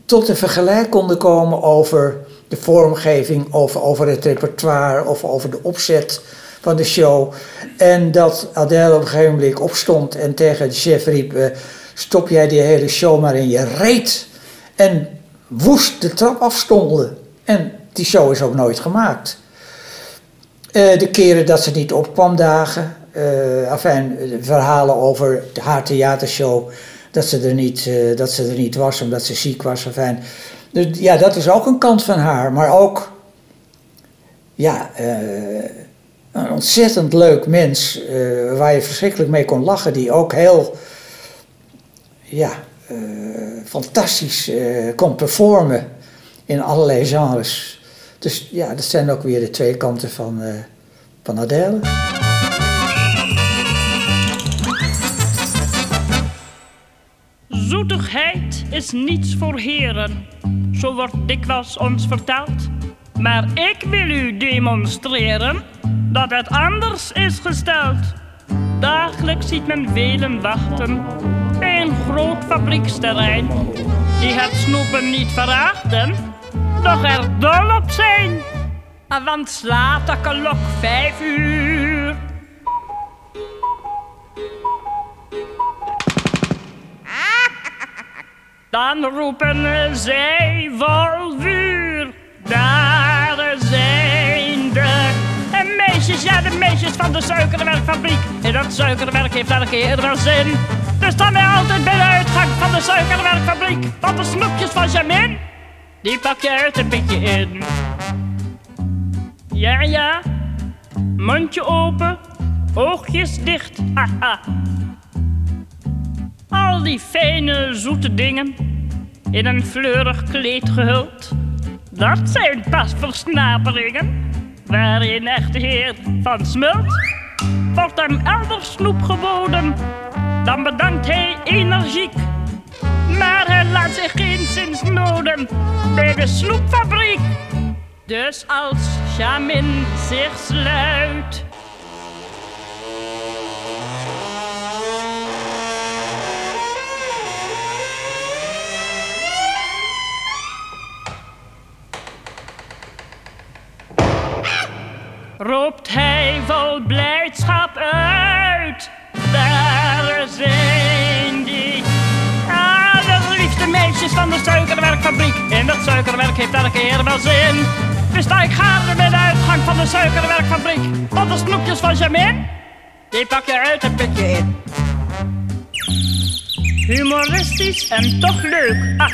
tot een vergelijk konden komen over de vormgeving, over, over het repertoire of over de opzet van de show. En dat Adèle op een gegeven moment opstond en tegen de chef riep: eh, Stop jij die hele show maar in je reet. En woest de trap afstonden. En die show is ook nooit gemaakt. Eh, de keren dat ze niet opkwam dagen, eh, verhalen over haar theatershow, dat ze, er niet, dat ze er niet was omdat ze ziek was. Afijn. Dus ja, dat is ook een kant van haar, maar ook ja, een ontzettend leuk mens waar je verschrikkelijk mee kon lachen, die ook heel ja, fantastisch kon performen in allerlei genres. Dus ja, dat zijn ook weer de twee kanten van, Adele. Zoetigheid is niets voor heren, zo wordt dikwijls ons verteld. Maar ik wil u demonstreren dat het anders is gesteld. Dagelijks ziet men velen wachten bij een groot fabrieksterrein. Die het snoepen niet verachten, doch er dol op zijn. Want slaat de klok vijf uur. Dan roepen zij vol vuur. Daar zijn de meisjes, ja de meisjes van de suikerwerkfabriek. En dat suikerwerk heeft elke keer wel zin. Dus staan wij altijd bij de uitgang van de suikerwerkfabriek. Want de snoepjes van Jamin, die pak je uit een beetje in. Ja, ja, mondje open, oogjes dicht, haha. Al die fijne, zoete dingen, in een fleurig kleed gehuld. Dat zijn pas versnaperingen, waar een echte heer van smult. Wordt hem elders snoep geboden, dan bedankt hij energiek. Maar hij laat zich geen zins noden bij de snoepfabriek. Dus als Jamin zich sluit En dat suikerwerk heeft elke keer wel zin. Dus sta ik gaarne bij de uitgang van de suikerwerkfabriek. Want de snoepjes van Jamin, die pak je uit en pik je in. Humoristisch en toch leuk.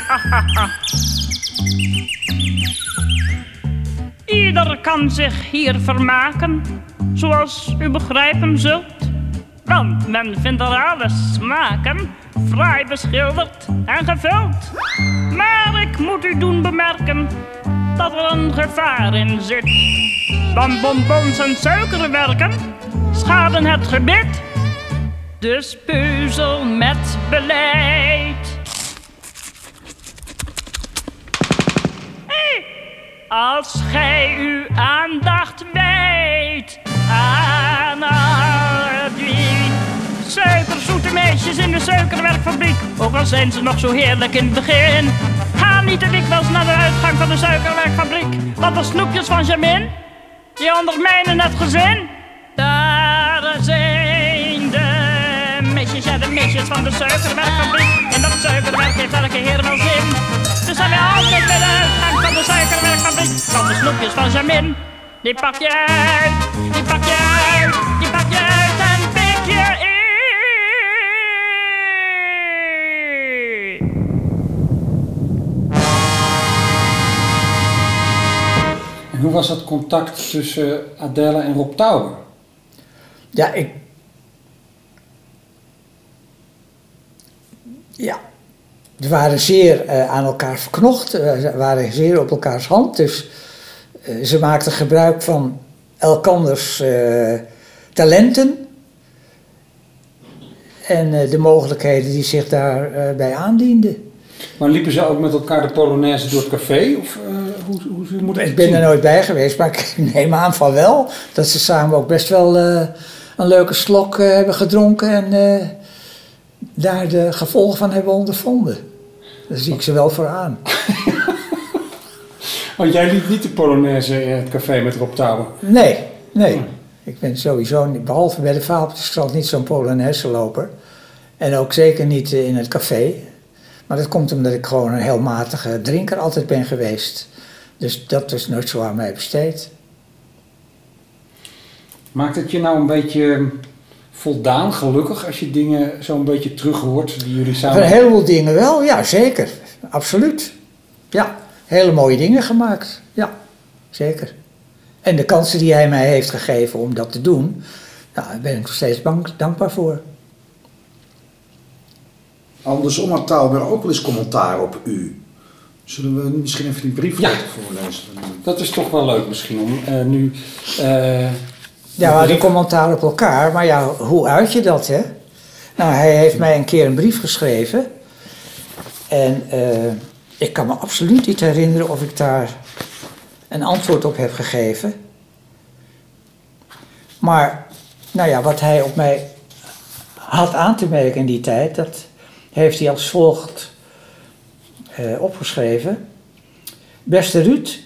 Ieder kan zich hier vermaken, zoals u begrijpen zult. Want men vindt er alle smaken fraai beschilderd en gevuld. Maar ik moet u doen bemerken dat er een gevaar in zit. Want bonbons en suikerwerken schaden het gebit. Dus peuzel met beleid. Hey! Als gij uw aandacht wijdt aan suikerzoete meisjes in de suikerwerkfabriek, ook al zijn ze nog zo heerlijk in het begin. Ga niet te dikwijls naar de uitgang van de suikerwerkfabriek, want de snoepjes van Jamin, die ondermijnen het gezin. Daar zijn de meisjes, ja de meisjes van de suikerwerkfabriek. En dat suikerwerk heeft elke heer wel zin. Dus zijn we altijd bij de uitgang van de suikerwerkfabriek. Van de snoepjes van Jamin. Die pak je uit, die pak je uit, die pak je uit hoe was dat contact tussen Adele en Rob Touwer? Ja, ik. Ja. Ze waren zeer eh, aan elkaar verknocht, eh, ze waren zeer op elkaars hand. Dus eh, ze maakten gebruik van elkanders talenten. En de mogelijkheden die zich daarbij bij aandienden. Maar liepen ze ook met elkaar de Polonaise door het café? Of hoe, hoe, hoe moet ik ben zien? er nooit bij geweest, maar ik [laughs] neem aan van wel. Dat ze samen ook best wel eh, een leuke slok eh, hebben gedronken en eh, daar de gevolgen van hebben ondervonden. Daar zie ik ze wel voor aan. [laughs] Want jij liep niet de Polonaise in het café met Rob Touwen. Nee, nee. Ik ben sowieso, behalve bij de Vaalpjeskrant, niet zo'n Polonaise loper. En ook zeker niet in het café. Maar dat komt omdat ik gewoon een heel matige drinker altijd ben geweest. Dus dat is nooit zo aan mij besteed. Maakt het je nou een beetje voldaan, gelukkig, als je dingen zo'n beetje terug hoort die jullie samen... een heleboel dingen wel, ja zeker. Absoluut. Ja, hele mooie dingen gemaakt. Ja, zeker. En de kansen die hij mij heeft gegeven om dat te doen, nou, daar ben ik nog steeds dank- dankbaar voor. Andersom had Tauber ook wel eens commentaar op u. Zullen we misschien even die brief Ja. voorlezen? Dat is toch wel leuk misschien om eh, nu... eh, Ja, we hadden commentaar op elkaar, maar ja, hoe uit je dat, hè? Nou, hij heeft mij een keer een brief geschreven. En eh, ik kan me absoluut niet herinneren of ik daar een antwoord op heb gegeven. Maar, nou ja, wat hij op mij had aan te merken in die tijd, dat heeft hij als volgt eh, opgeschreven. Beste Ruud,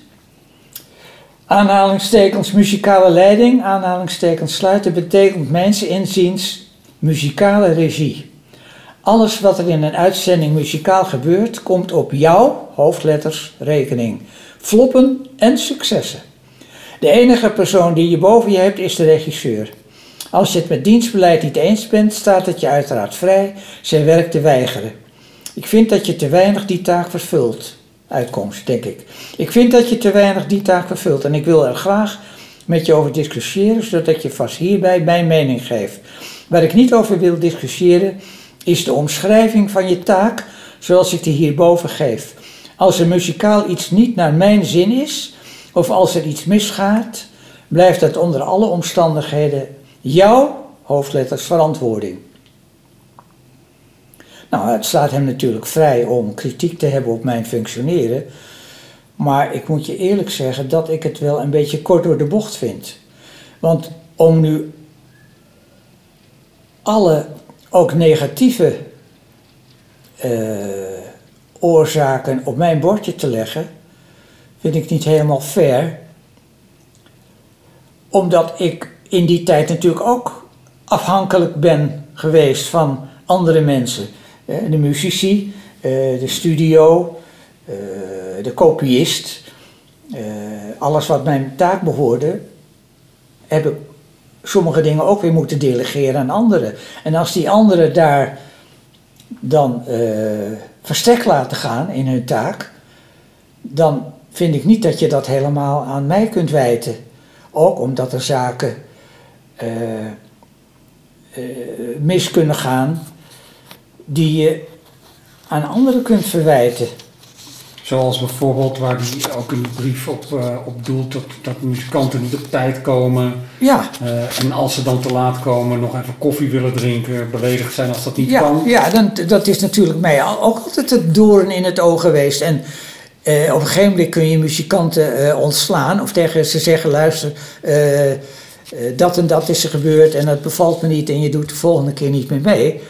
Aanhalingstekens muzikale leiding, aanhalingstekens sluiten, betekent mijns inziens muzikale regie. Alles wat er in een uitzending muzikaal gebeurt, komt op jouw, hoofdletters, rekening. Floppen en successen. De enige persoon die je boven je hebt is de regisseur. Als je het met dienstbeleid niet eens bent, staat het je uiteraard vrij zijn werk te weigeren. Ik vind dat je te weinig die taak vervult. Uitkomst, denk ik. Ik vind dat je te weinig die taak vervult en ik wil er graag met je over discussiëren, zodat je vast hierbij mijn mening geeft. Waar ik niet over wil discussiëren, is de omschrijving van je taak zoals ik die hierboven geef. Als er muzikaal iets niet naar mijn zin is, of als er iets misgaat, blijft dat onder alle omstandigheden jouw hoofdletters verantwoording. Nou, het staat hem natuurlijk vrij om kritiek te hebben op mijn functioneren. Maar ik moet je eerlijk zeggen dat ik het wel een beetje kort door de bocht vind. Want om nu alle, ook negatieve eh, oorzaken op mijn bordje te leggen, vind ik niet helemaal fair. Omdat ik in die tijd natuurlijk ook afhankelijk ben geweest van andere mensen. Eh, De muzici, eh, de studio, eh, de kopiist. Alles wat mijn taak behoorde, heb ik sommige dingen ook weer moeten delegeren aan anderen. En als die anderen daar dan verstek laten gaan in hun taak, dan vind ik niet dat je dat helemaal aan mij kunt wijten. Ook omdat er zaken mis kunnen gaan die je aan anderen kunt verwijten. Zoals bijvoorbeeld waar die ook in de brief op, eh, op doelt dat, dat muzikanten niet op tijd komen. Ja, eh, en als ze dan te laat komen, nog even koffie willen drinken, beledigd zijn als dat niet ja, kan. ja dan, dat is natuurlijk mij ook altijd het doorn in het oog geweest. En eh, op een gegeven moment kun je muzikanten ontslaan of tegen ze zeggen: luister, dat en dat is er gebeurd en dat bevalt me niet en je doet de volgende keer niet meer mee.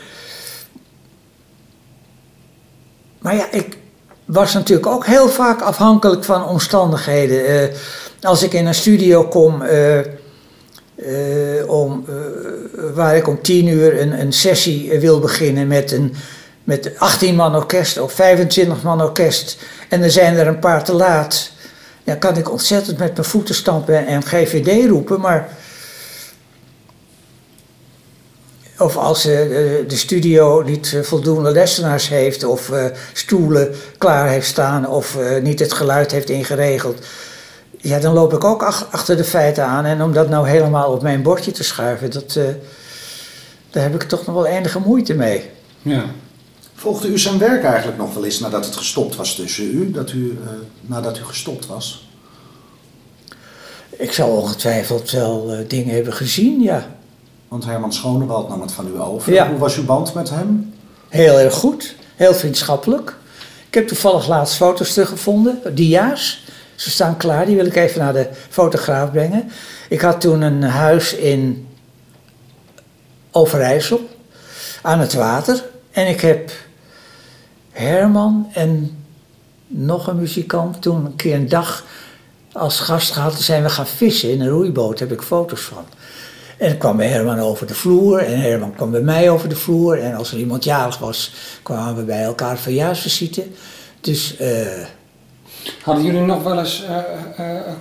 Maar ja, ik was natuurlijk ook heel vaak afhankelijk van omstandigheden. Eh, als ik in een studio kom. eh, eh, waar ik om tien uur een, een sessie wil beginnen met een met 18 man orkest of 25 man orkest en er zijn er een paar te laat, ja, kan ik ontzettend met mijn voeten stampen en GVD roepen, maar of als eh, de de studio niet eh, voldoende lessenaars heeft of eh, stoelen klaar heeft staan of eh, niet het geluid heeft ingeregeld. Ja, dan loop ik ook ach- achter de feiten aan. En om dat nou helemaal op mijn bordje te schuiven, dat, eh, daar heb ik toch nog wel enige moeite mee. Ja. Volgde u zijn werk eigenlijk nog wel eens nadat het gestopt was tussen u? Dat u eh, nadat u gestopt was? Ik zal ongetwijfeld wel eh, dingen hebben gezien, ja. Want Herman Schonewald nam het van u over. Ja. Hoe was uw band met hem? Heel erg goed, heel vriendschappelijk. heb toevallig laatst foto's teruggevonden, dia's. Ze staan klaar, die wil ik even naar de fotograaf brengen. Ik had toen een huis in Overijssel, aan het water. En ik heb Herman en nog een muzikant toen een keer een dag als gast gehad. Toen zijn we gaan vissen in een roeiboot, daar heb ik foto's van. En dan kwam Herman over de vloer en Herman kwam bij mij over de vloer. En als er iemand jarig was, kwamen we bij elkaar verjaarsvisite. Dus eh, Hadden jullie nog wel eens, eh, eh, eh,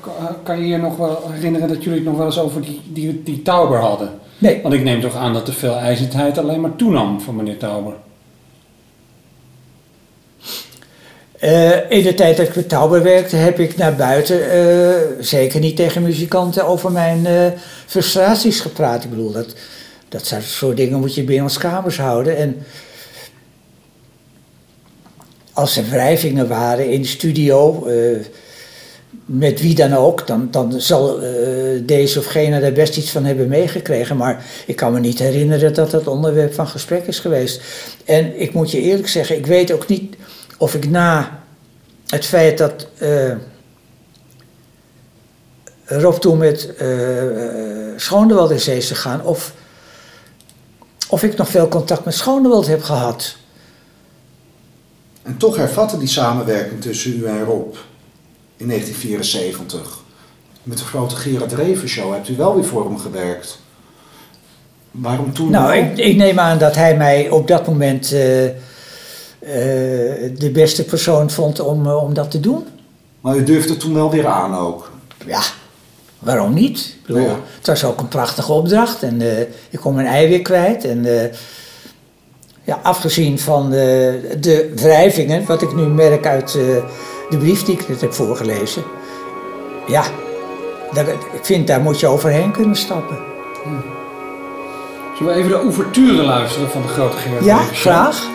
kan je je nog wel herinneren dat jullie het nog wel eens over die, die, die Tauber hadden? nee, Want ik neem toch aan dat de veelijzendheid alleen maar toenam van meneer Tauber. Eh, in de tijd dat ik met Tauber werkte, heb ik naar buiten, eh, zeker niet tegen muzikanten, over mijn eh, frustraties gepraat. Ik bedoel, dat, dat soort- dingen moet je binnen ons kamers houden. En als er wrijvingen waren in de studio, met wie dan ook, dan, dan zal deze of gene daar best iets van hebben meegekregen. Maar ik kan me niet herinneren dat dat onderwerp van gesprek is geweest. En ik moet je eerlijk zeggen, ik weet ook niet of ik na het feit dat eh Rob toen met eh eh, Schoonewald in zee is gegaan, of, of ik nog veel contact met Schoonewald heb gehad. En toch hervatte die samenwerking tussen u en Rob in 1974. Met de grote Gerard Reven show hebt u wel weer voor hem gewerkt. Waarom toen Nou, ik, ik neem aan dat hij mij op dat moment eh, de beste persoon vond om, eh, om dat te doen. Maar u durfde toen wel weer aan ook. Ja, waarom niet? Ik bedoel, Ja. Het was ook een prachtige opdracht en eh, ik kon mijn ei weer kwijt. En eh, ja, afgezien van eh, de wrijvingen, wat ik nu merk uit eh, de brief die ik net heb voorgelezen. Ja, daar, ik vind daar moet je overheen kunnen stappen. Zullen we even de ouverture luisteren van de grote Gerard Ja, graag.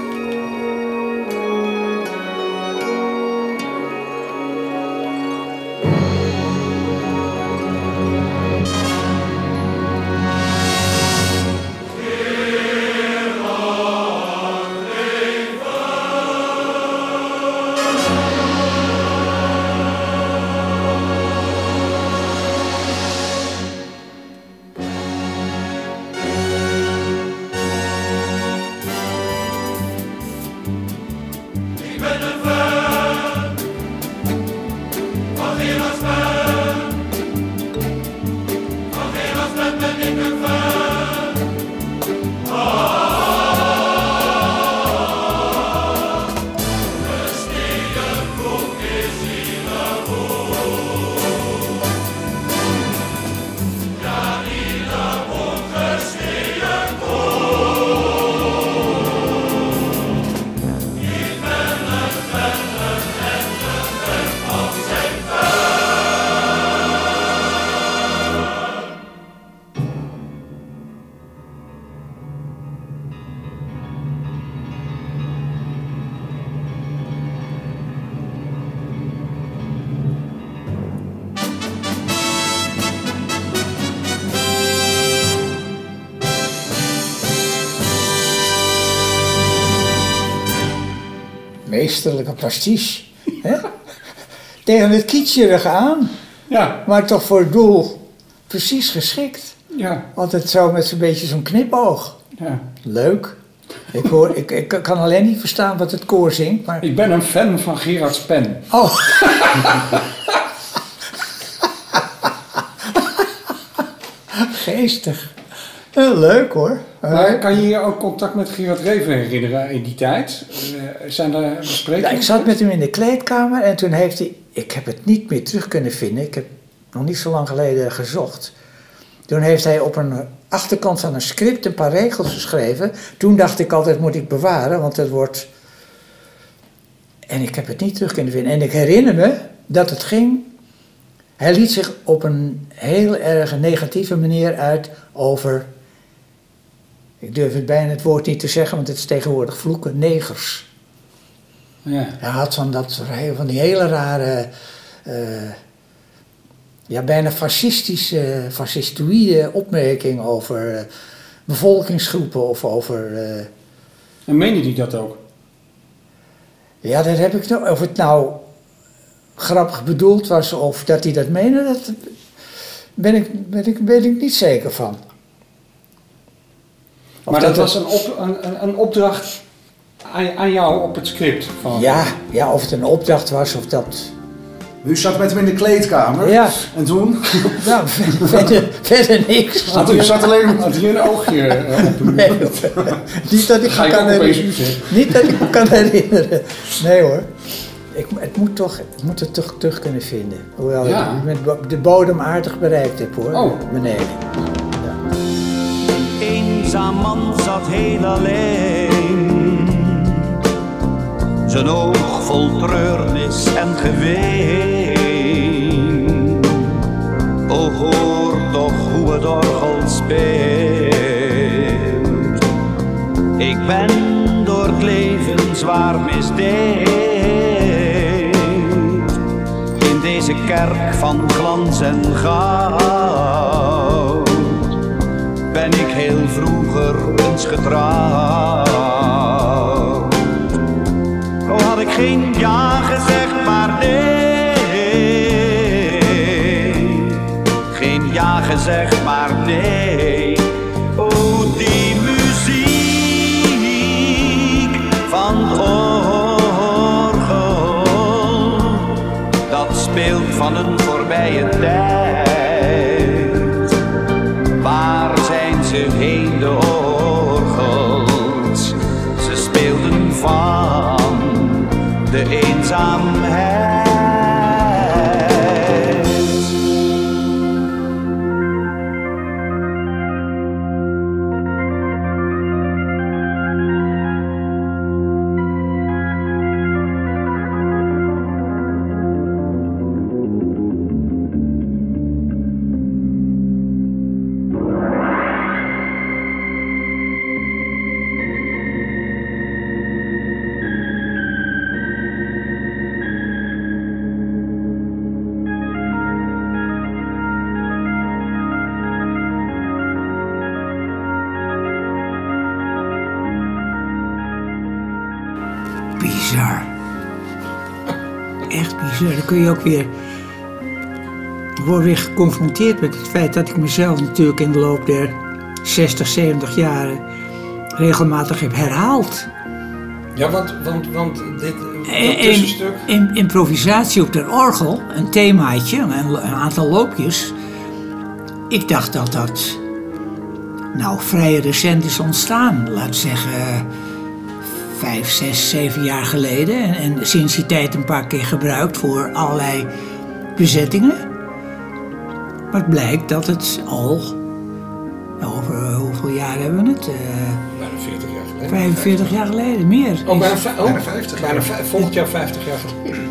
Pastiche. hè? Tegen het kietsjerige aan, Ja, maar toch voor het doel precies geschikt. ja, Altijd zo met zo'n beetje zo'n knipoog. ja. Leuk. Ik, hoor, ik, ik kan alleen niet verstaan wat het koor zingt, maar... Ik ben een fan van Gerard's pen. Oh! [laughs] Geestig. Heel leuk hoor. Maar kan je je ook contact met Gerard Reven herinneren in die tijd? Zijn besprekingen? Ja, ik zat met hem in de kleedkamer en toen heeft hij... Ik heb het niet meer terug kunnen vinden. Ik heb nog niet zo lang geleden gezocht. Toen heeft hij op een achterkant van een script een paar regels geschreven. Toen dacht ik altijd, moet ik bewaren, want het wordt... En ik heb het niet terug kunnen vinden. En ik herinner me dat het ging... Hij liet zich op een heel erg negatieve manier uit over... Ik durf het bijna het woord niet te zeggen, want het is tegenwoordig vloeken, negers. Ja. Hij had van, dat, van die hele rare, eh, ja, bijna fascistische, fascistoïde opmerking over eh, bevolkingsgroepen of over. eh, En meende hij dat ook? Ja, dat heb ik nog. Of het nou grappig bedoeld was of dat hij dat meende, dat ben ik, ben ik, weet ik niet zeker van. Of Maar dat, was het- een, op, een, een opdracht aan, aan jou op het script. Van, Ja, ja, of het een opdracht was of dat. U zat met hem in de kleedkamer. Ja. En toen? [laughs] Nou, verder, verder, niks. Had U zat alleen Had hij een oogje eh, op hem? [laughs] Nee, niet dat ik Ga me kan herinneren. Niet dat ik me kan herinneren. Nee hoor. Ik, het moet toch, ik moet het toch terug kunnen vinden. Hoewel Ja. ik met de bodem aardig bereikt heb hoor. Oh. Beneden. eenzaam man zat heel alleen. Zijn oog vol treurnis en geween. O hoor toch hoe het orgel speelt. Ik ben door het leven zwaar misdeeld. In deze kerk van glans en goud ben ik heel vroeger eens getrouwd. Geen ja gezegd, maar nee. Geen ja gezegd, maar nee. Oh, die muziek van orgel, dat speelt van een voorbije tijd. Kun je ook weer. Ik word weer geconfronteerd met het feit dat ik mezelf natuurlijk in de loop der 60, 70 jaren regelmatig heb herhaald. Ja, want, want, want dit In, tussenstuk... in, improvisatie op de orgel, een themaatje, een, een aantal loopjes. Ik dacht dat dat nou vrij recent is ontstaan. Laat zeggen vijf, zes, zeven jaar geleden. En, en sinds die tijd een paar keer gebruikt voor allerlei bezettingen. Maar het blijkt dat het al, over hoeveel jaar hebben we het? Eh, Bijna 40 jaar geleden. 45 jaar geleden, meer. Oh, bijna, oh, Bijna 50 bijna vij- volgend jaar 50 jaar geleden.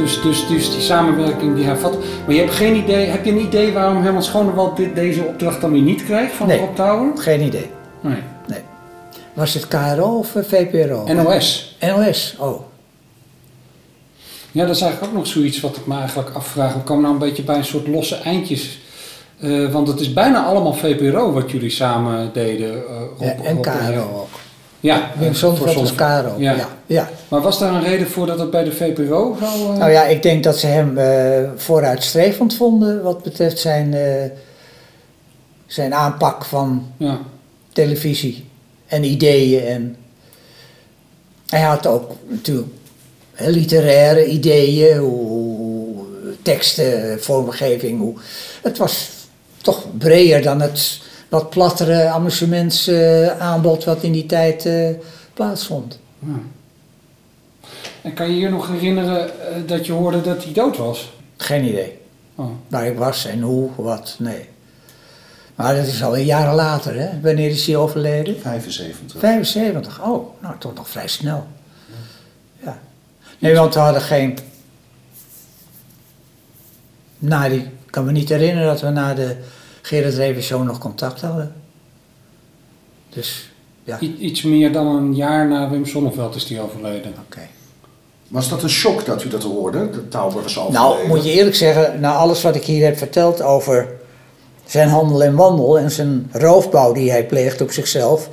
Dus, dus, dus die samenwerking die hij vat. Maar je hebt geen idee, heb je een idee waarom Herman Schonewald dit, deze opdracht dan weer niet krijgt van Nee. Rob Touwer? Geen idee. Nee. Was het KRO of eh, VPRO? NOS. NOS, oh. Ja, dat is eigenlijk ook nog zoiets wat ik me eigenlijk afvraag. We komen nou een beetje bij een soort losse eindjes. Eh, want het is bijna allemaal VPRO wat jullie samen deden. Rob, Ja, en Rob. KRO ook. Ja, Wim eh, Sonneveld was Sonneveld. KRO. Ja. Ja. Ja. Maar was daar een reden voor dat het bij de VPRO zo... eh, Nou ja, ik denk dat ze hem eh, vooruitstrevend vonden wat betreft zijn, eh, zijn aanpak van ja. televisie en ideeën. En hij had ook natuurlijk literaire ideeën, hoe, hoe- teksten, vormgeving. Hoe, het was toch breder dan het wat plattere amusementsaanbod wat in die tijd eh, plaatsvond. Ja. En kan je je nog herinneren eh, dat je hoorde dat hij dood was? Geen idee Oh. waar ik was en hoe, wat, nee. Maar dat is alweer jaren later, hè? Wanneer is hij overleden? 75. 75, oh, nou toch nog vrij snel. Ja. Nee, want we hadden geen. Die, ik kan me niet herinneren dat we na de Gerard Reven Show nog contact hadden. Dus, ja, oké. I- iets meer dan een jaar na Wim Sonneveld is hij overleden. Was dat een shock dat u dat hoorde? Dat Tauber was overleden? Nou, moet je eerlijk zeggen, na alles wat ik hier heb verteld over zijn handel en wandel en zijn roofbouw die hij pleegt op zichzelf,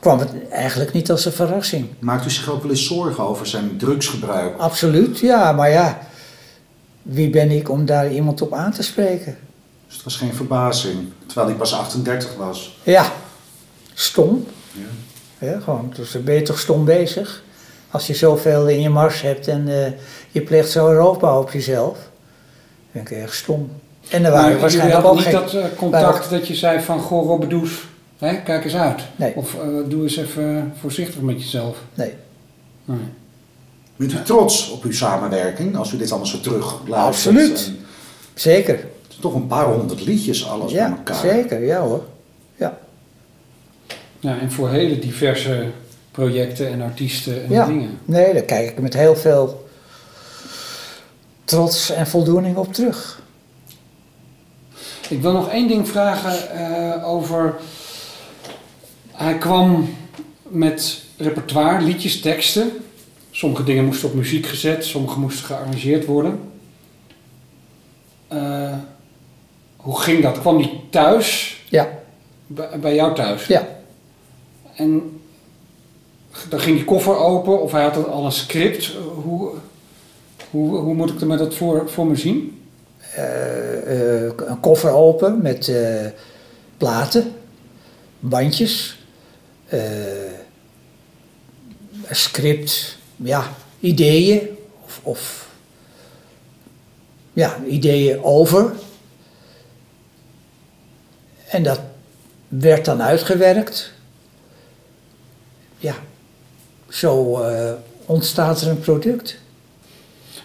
kwam het eigenlijk niet als een verrassing. Maakt u zich ook wel eens zorgen over zijn drugsgebruik? Absoluut, ja, maar ja, wie ben ik om daar iemand op aan te spreken? Dus het was geen verbazing, terwijl hij pas 38 was. Ja, stom. Ja. Ja, gewoon, dus dan ben je toch stom bezig. Als je zoveel in je mars hebt en eh, je pleegt zo roofbouw op jezelf, dan ben ik erg stom. En er waren Maar waarschijnlijk ook niet geen... dat eh, contact dat je zei van, goh Robbedoes, hè, kijk eens uit. Nee. Of eh, doe eens even voorzichtig met jezelf. Nee. Nee. Bent u trots op uw samenwerking, als u dit allemaal zo terug Absoluut. En Zeker. Toch een paar honderd liedjes alles bij Ja, elkaar. zeker, ja hoor. Ja. Ja, en voor hele diverse projecten en artiesten en ja. dingen. Nee, daar kijk ik met heel veel trots en voldoening op terug. Ik wil nog één ding vragen eh, over. Hij kwam met repertoire, liedjes, teksten. Sommige dingen moesten op muziek gezet, sommige moesten gearrangeerd worden. Eh, hoe ging dat? Kwam hij thuis? Ja. Bij, bij jou thuis? Ja. En dan ging die koffer open of hij had al een script. Hoe, hoe, hoe moet ik er met dat voor, voor me zien? Eh, eh, een koffer open met eh, platen, bandjes, een script, ja, ideeën of, of ja, ideeën over. En dat werd dan uitgewerkt. Ja, zo eh, ontstaat er een product.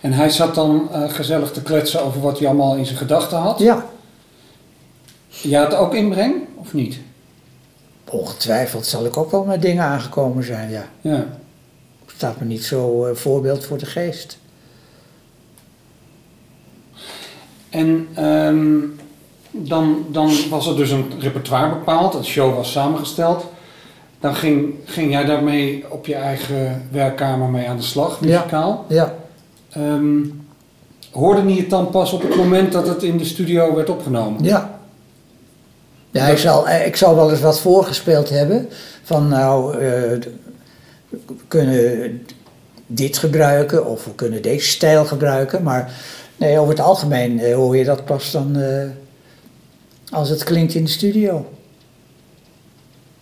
En hij zat dan eh, gezellig te kletsen over wat hij allemaal in zijn gedachten had. Ja. Je had ook inbreng, of niet? Ongetwijfeld zal ik ook wel met dingen aangekomen zijn, ja. Ja. Staat me niet zo eh, voorbeeld voor de geest. En ehm, dan, dan was er dus een repertoire bepaald, een show was samengesteld. Dan ging, ging jij daarmee op je eigen werkkamer mee aan de slag, muzikaal. Ja. Ehm, hoorde niet het dan pas op het moment dat het in de studio werd opgenomen? Ja. Ja, ik zal, eh, ik zal wel eens wat voorgespeeld hebben. Van nou, eh, we kunnen dit gebruiken of we kunnen deze stijl gebruiken. Maar nee, over het algemeen eh, hoor je dat pas dan als het klinkt in de studio.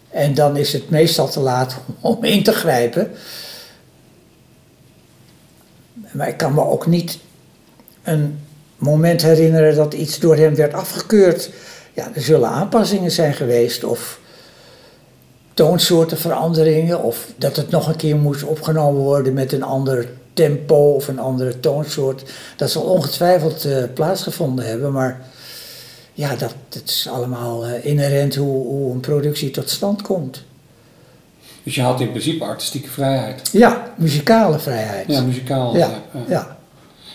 En dan is het meestal te laat om in te grijpen. Maar ik kan me ook niet een moment herinneren dat iets door hem werd afgekeurd. Ja, er zullen aanpassingen zijn geweest of toonsoortenveranderingen of dat het nog een keer moest opgenomen worden met een ander tempo of een andere toonsoort. Dat zal ongetwijfeld eh, plaatsgevonden hebben, maar ja, dat, dat is allemaal eh, inherent hoe, hoe een productie tot stand komt. Dus je had in principe artistieke vrijheid. Ja, muzikale vrijheid. Ja, muzikaal. Ja, ja. ja.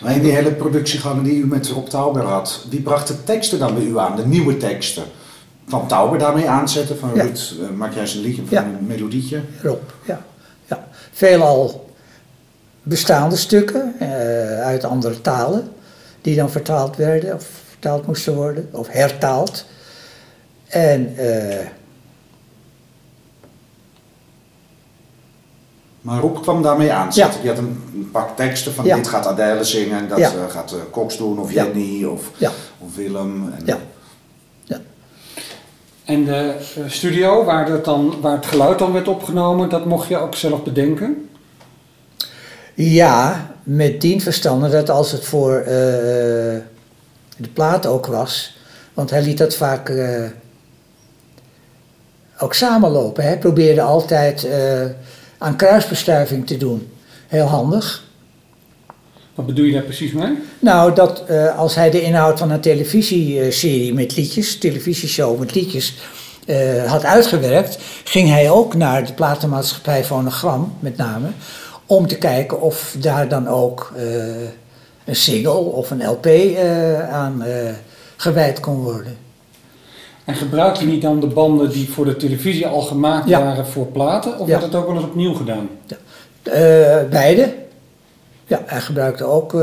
Maar in die hele productiegangen die u met Rob Tauber had, wie bracht de teksten dan bij u aan, de nieuwe teksten? Kwam Tauber daarmee aanzetten van Ja. Ruud, eh, maak jij eens een liedje Ja. een melodietje? Rob, ja. ja. Veelal bestaande stukken eh, uit andere talen, die dan vertaald werden of vertaald moesten worden, of hertaald. En eh, Maar Rob kwam daarmee aanzetten. Die had een, pak teksten van Ja. dit gaat Adèle zingen, en dat Ja. eh, gaat eh, Cox doen, of Ja. Jenny, of, Ja. of Willem. En, Ja. En de studio waar, dat dan, waar het geluid dan werd opgenomen, dat mocht je ook zelf bedenken? ja, met dien verstande dat als het voor eh, de plaat ook was, want hij liet dat vaak eh, ook samenlopen. Hij probeerde altijd eh, aan kruisbestuiving te doen. Heel handig. Wat bedoel je daar precies mee? Nou, dat eh, als hij de inhoud van een televisieserie met liedjes, televisieshow met liedjes, had uitgewerkt, ging hij ook naar de platenmaatschappij Fonogram, met name, om te kijken of daar dan ook een single of een LP eh, aan eh, gewijd kon worden. En gebruik je niet dan de banden die voor de televisie al gemaakt Ja. waren voor platen? Of Ja. werd het ook wel eens opnieuw gedaan? Eh, beide. Ja, hij gebruikte ook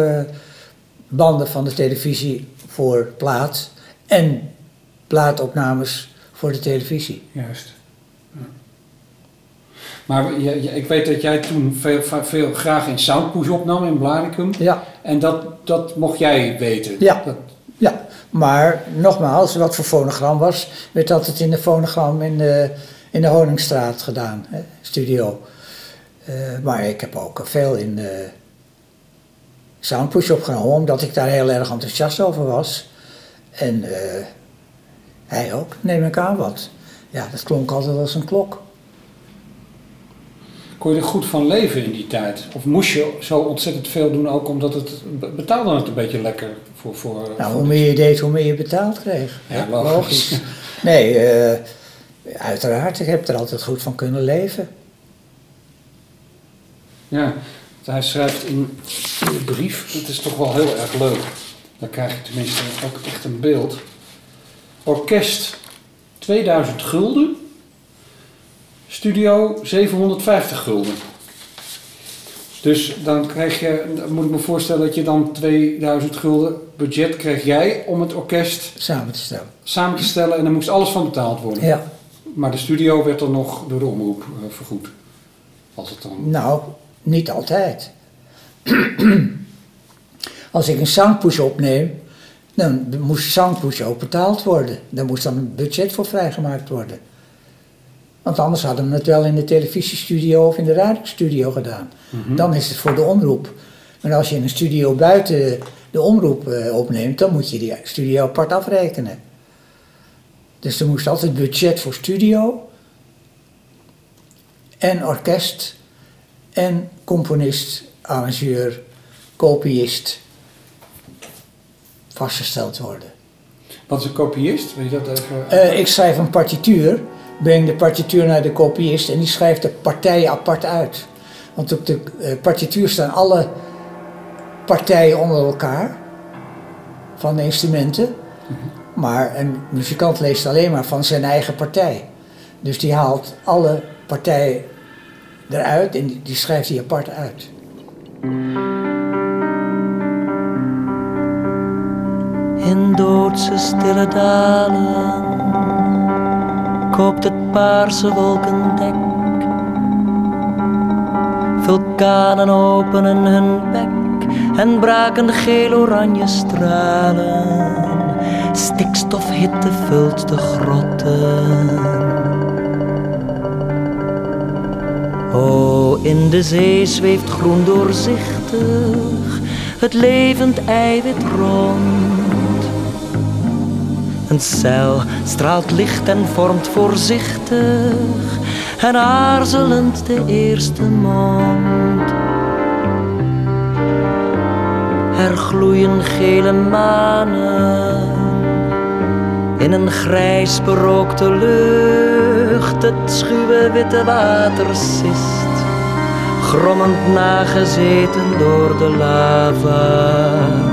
banden van de televisie voor plaat en plaatopnames voor de televisie. Juist. Maar je, je- ik weet dat jij toen veel, veel graag in Soundpush opnam in Blaricum. Ja. En dat, dat mocht jij weten. Ja. Dat, Ja, maar nogmaals, wat voor fonogram was, werd altijd in de fonogram in de, in de Honingstraat gedaan, hè, studio. Eh, maar ik heb ook veel in de Soundpush opgenomen, omdat ik daar heel erg enthousiast over was. En eh, hij ook, neem ik aan wat. Ja, dat klonk altijd als een klok. Kon je er goed van leven in die tijd? Of moest je zo ontzettend veel doen ook omdat het be- betaalde het een beetje lekker voor... voor Nou, voor hoe meer je deed, hoe meer je betaald kreeg. Ja, logisch. Nee, eh, uiteraard, ik heb er altijd goed van kunnen leven. Ja, hij schrijft in de brief, dat is toch wel heel erg leuk. Dan krijg je tenminste ook echt een beeld. Orkest 2000 gulden, studio 750 gulden. Dus dan krijg je, dan moet ik me voorstellen dat je dan 2000 gulden budget kreeg jij om het orkest Samen te stellen. samen te stellen en dan moest alles van betaald worden. Ja. Maar de studio werd dan nog door de omroep eh, vergoed. Als het dan... Nou, niet altijd. [clears throat] Als ik een soundpush opneem, dan moest soundpush ook betaald worden. Daar moest dan een budget voor vrijgemaakt worden. Want anders hadden we het wel in de televisiestudio of in de radiostudio gedaan. Dan is het voor de omroep. Maar als je in een studio buiten de omroep eh, opneemt, dan moet je die studio apart afrekenen. Dus er moest altijd budget voor studio en orkest en componist, arrangeur, kopiist vastgesteld worden. Wat is een kopiist? Weet je dat even? Eh, ik schrijf een partituur, breng de partituur naar de kopiist en die schrijft de partijen apart uit. Want op de eh, partituur staan alle partijen onder elkaar van de instrumenten. Maar een muzikant leest alleen maar van zijn eigen partij. Dus die haalt alle partijen eruit en die, schrijft die apart uit. In doodse stille dalen koopt het paarse wolkendek. Vulkanen openen hun bek en braken geel-oranje stralen. Stikstofhitte vult de grotten. O, in de zee zweeft groen doorzichtig het levend eiwit rond. Een cel straalt licht en vormt voorzichtig en aarzelend de eerste mond. Er gloeien gele manen in een grijs berookte lucht. het schuwe witte water sist, grommend nagezeten door de lava.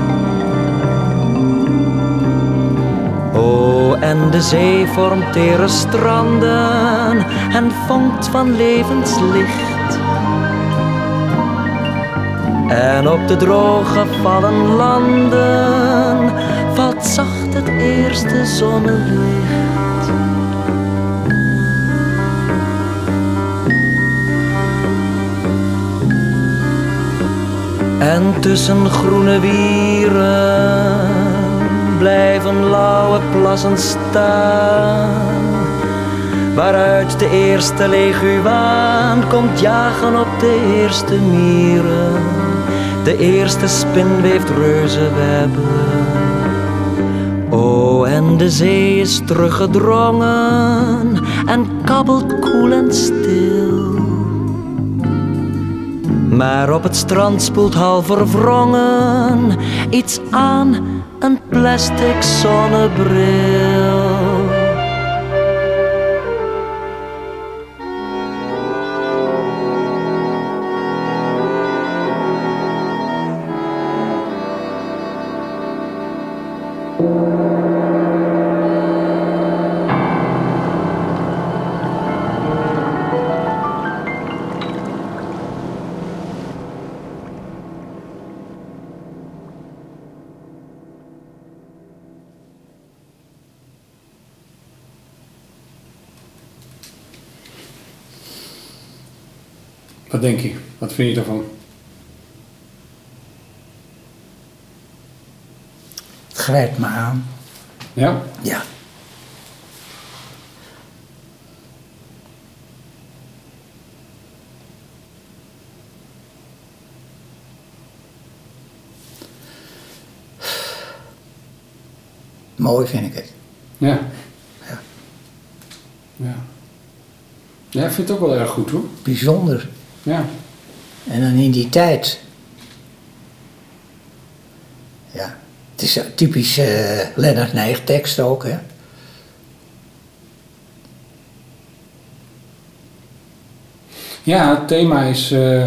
O, en de zee vormt tere stranden en vonkt van levenslicht. En op de droge vallen landen valt zacht het eerste zonnelicht. En tussen groene wieren blijven lauwe plassen staan. Waaruit de eerste leguaan komt jagen op de eerste mieren. De eerste spin weeft reuzenwebben. O, en de zee is teruggedrongen en kabbelt koel en stil. Maar op het strand spoelt half verwrongen iets aan, een plastic zonnebril. Wat denk je? Wat vind je ervan? Het grijpt me aan. Ja? Ja. Mooi vind ik het. Ja. Ja. Ja, ik vind het ook wel erg goed hoor. Bijzonder. Ja. En dan in die tijd. Ja, het is een typisch eh Lennart tekst ook, hè. Ja, het thema is eh,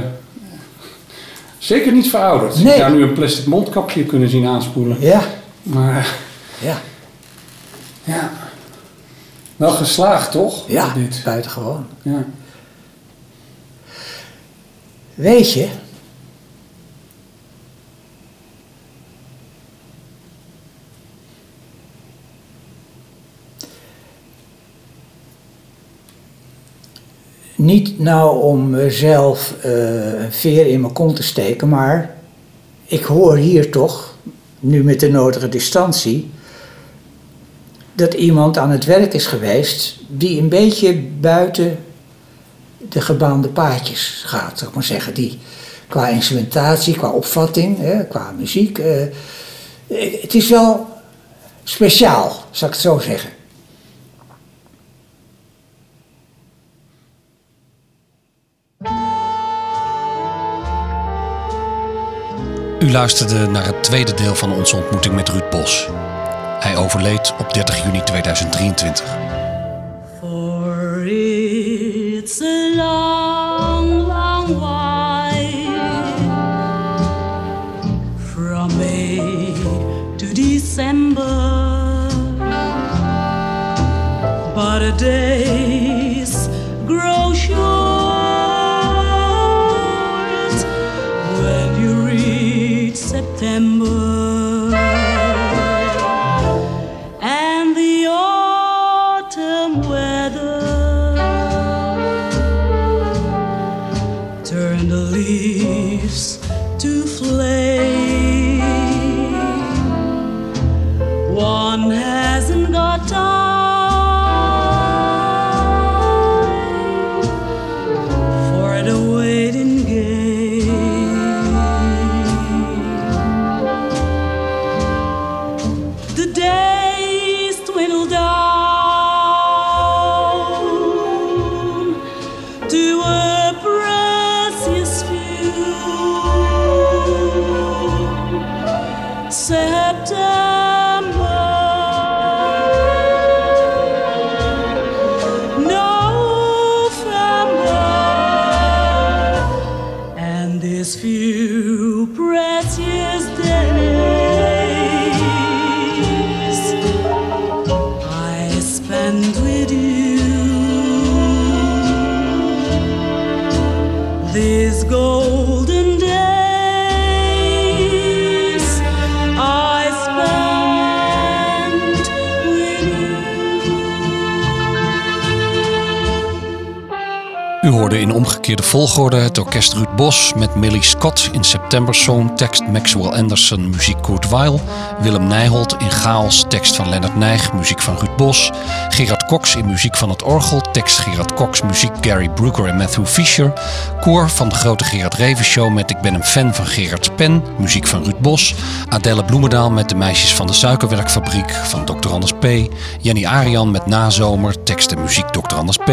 zeker niet verouderd. Nee. Je zou nu een plastic mondkapje kunnen zien aanspoelen. Ja. Maar Ja. ja, wel geslaagd toch? Ja, Dit. buitengewoon. Ja. Weet je, niet nou om mezelf eh, een veer in mijn kont te steken, maar ik hoor hier toch, nu met de nodige distantie, dat iemand aan het werk is geweest die een beetje buiten de gebaande paadjes gaat, zou ik maar zeggen. Die qua instrumentatie, qua opvatting, hè, qua muziek. eh, het is wel speciaal, zou ik het zo zeggen. U luisterde naar het tweede deel van onze ontmoeting met Ruud Bos. Hij overleed op 30 juni 2023. It's a long, long while from May to December, but a days omgekeerde volgorde. Het orkest Ruud Bos met Millie Scott. In September Song, tekst Maxwell Anderson, muziek Kurt Weill, Willem Nijholt in Chaos, tekst van Leonard Nijg, muziek van Ruud Bos, Gerard Cox in muziek van het orgel, tekst Gerard Cox, muziek Gary Brooker en Matthew Fisher, koor van de grote Gerard Reven Show met Ik ben een fan van Gerard's Pen, muziek van Ruud Bos, Adelle Bloemendaal met De meisjes van de suikerwerkfabriek van Dr. Anders P, Jenny Arian met Nazomer, tekst en muziek Dr. Anders P,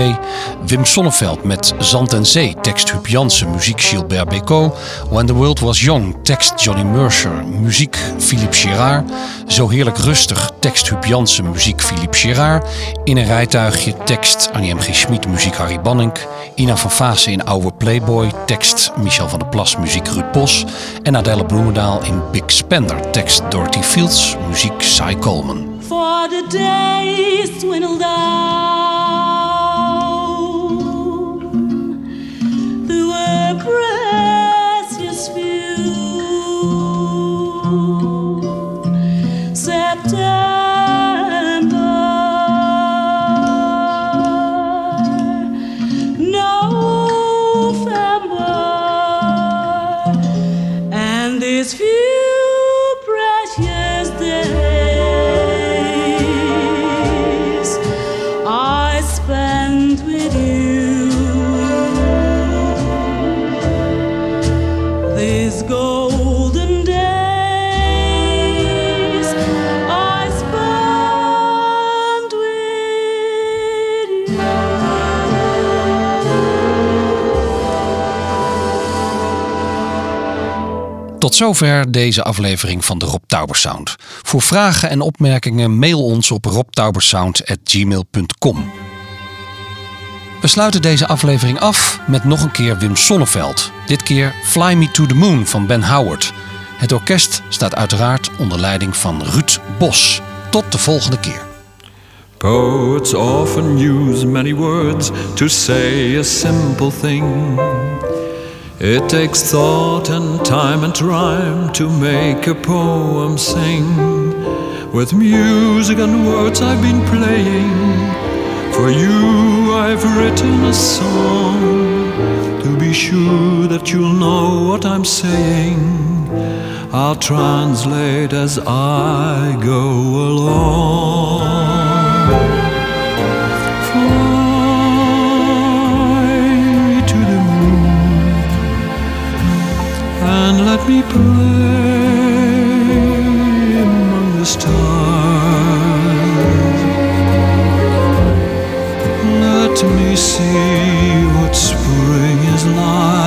Wim Sonneveld met Zand en Zee, tekst Huub Jansen, muziek Gilbert Bécaud. When the World Was Young, tekst Johnny Mercer, muziek Philippe Girard. Zo heerlijk rustig, tekst Huub Jansen, muziek Philippe Girard. In een rijtuigje, tekst Annie M. G. Schmid, muziek Harry Banning. Ina van Vaassen in Oude Playboy, tekst Michel van der Plas, muziek Ruud Bos. En Adele Bloemendaal in Big Spender, tekst Dorothy Fields, muziek Cy Coleman. For the days dwindle Zover deze aflevering van de Rob Tauber Sound. Voor vragen en opmerkingen mail ons op robtaubersound.gmail.com. We sluiten deze aflevering af met nog een keer Wim Sonneveld. Dit keer Fly Me to the Moon van Ben Howard. Het orkest staat uiteraard onder leiding van Ruud Bos. Tot de volgende keer. Poets often use many words to say a simple thing. It takes thought and time and rhyme to make a poem sing. With music and words I've been playing. For you I've written a song. To be sure that you'll know what I'm saying. I'll translate as I go along. Let me play among the stars. Let me see what spring is like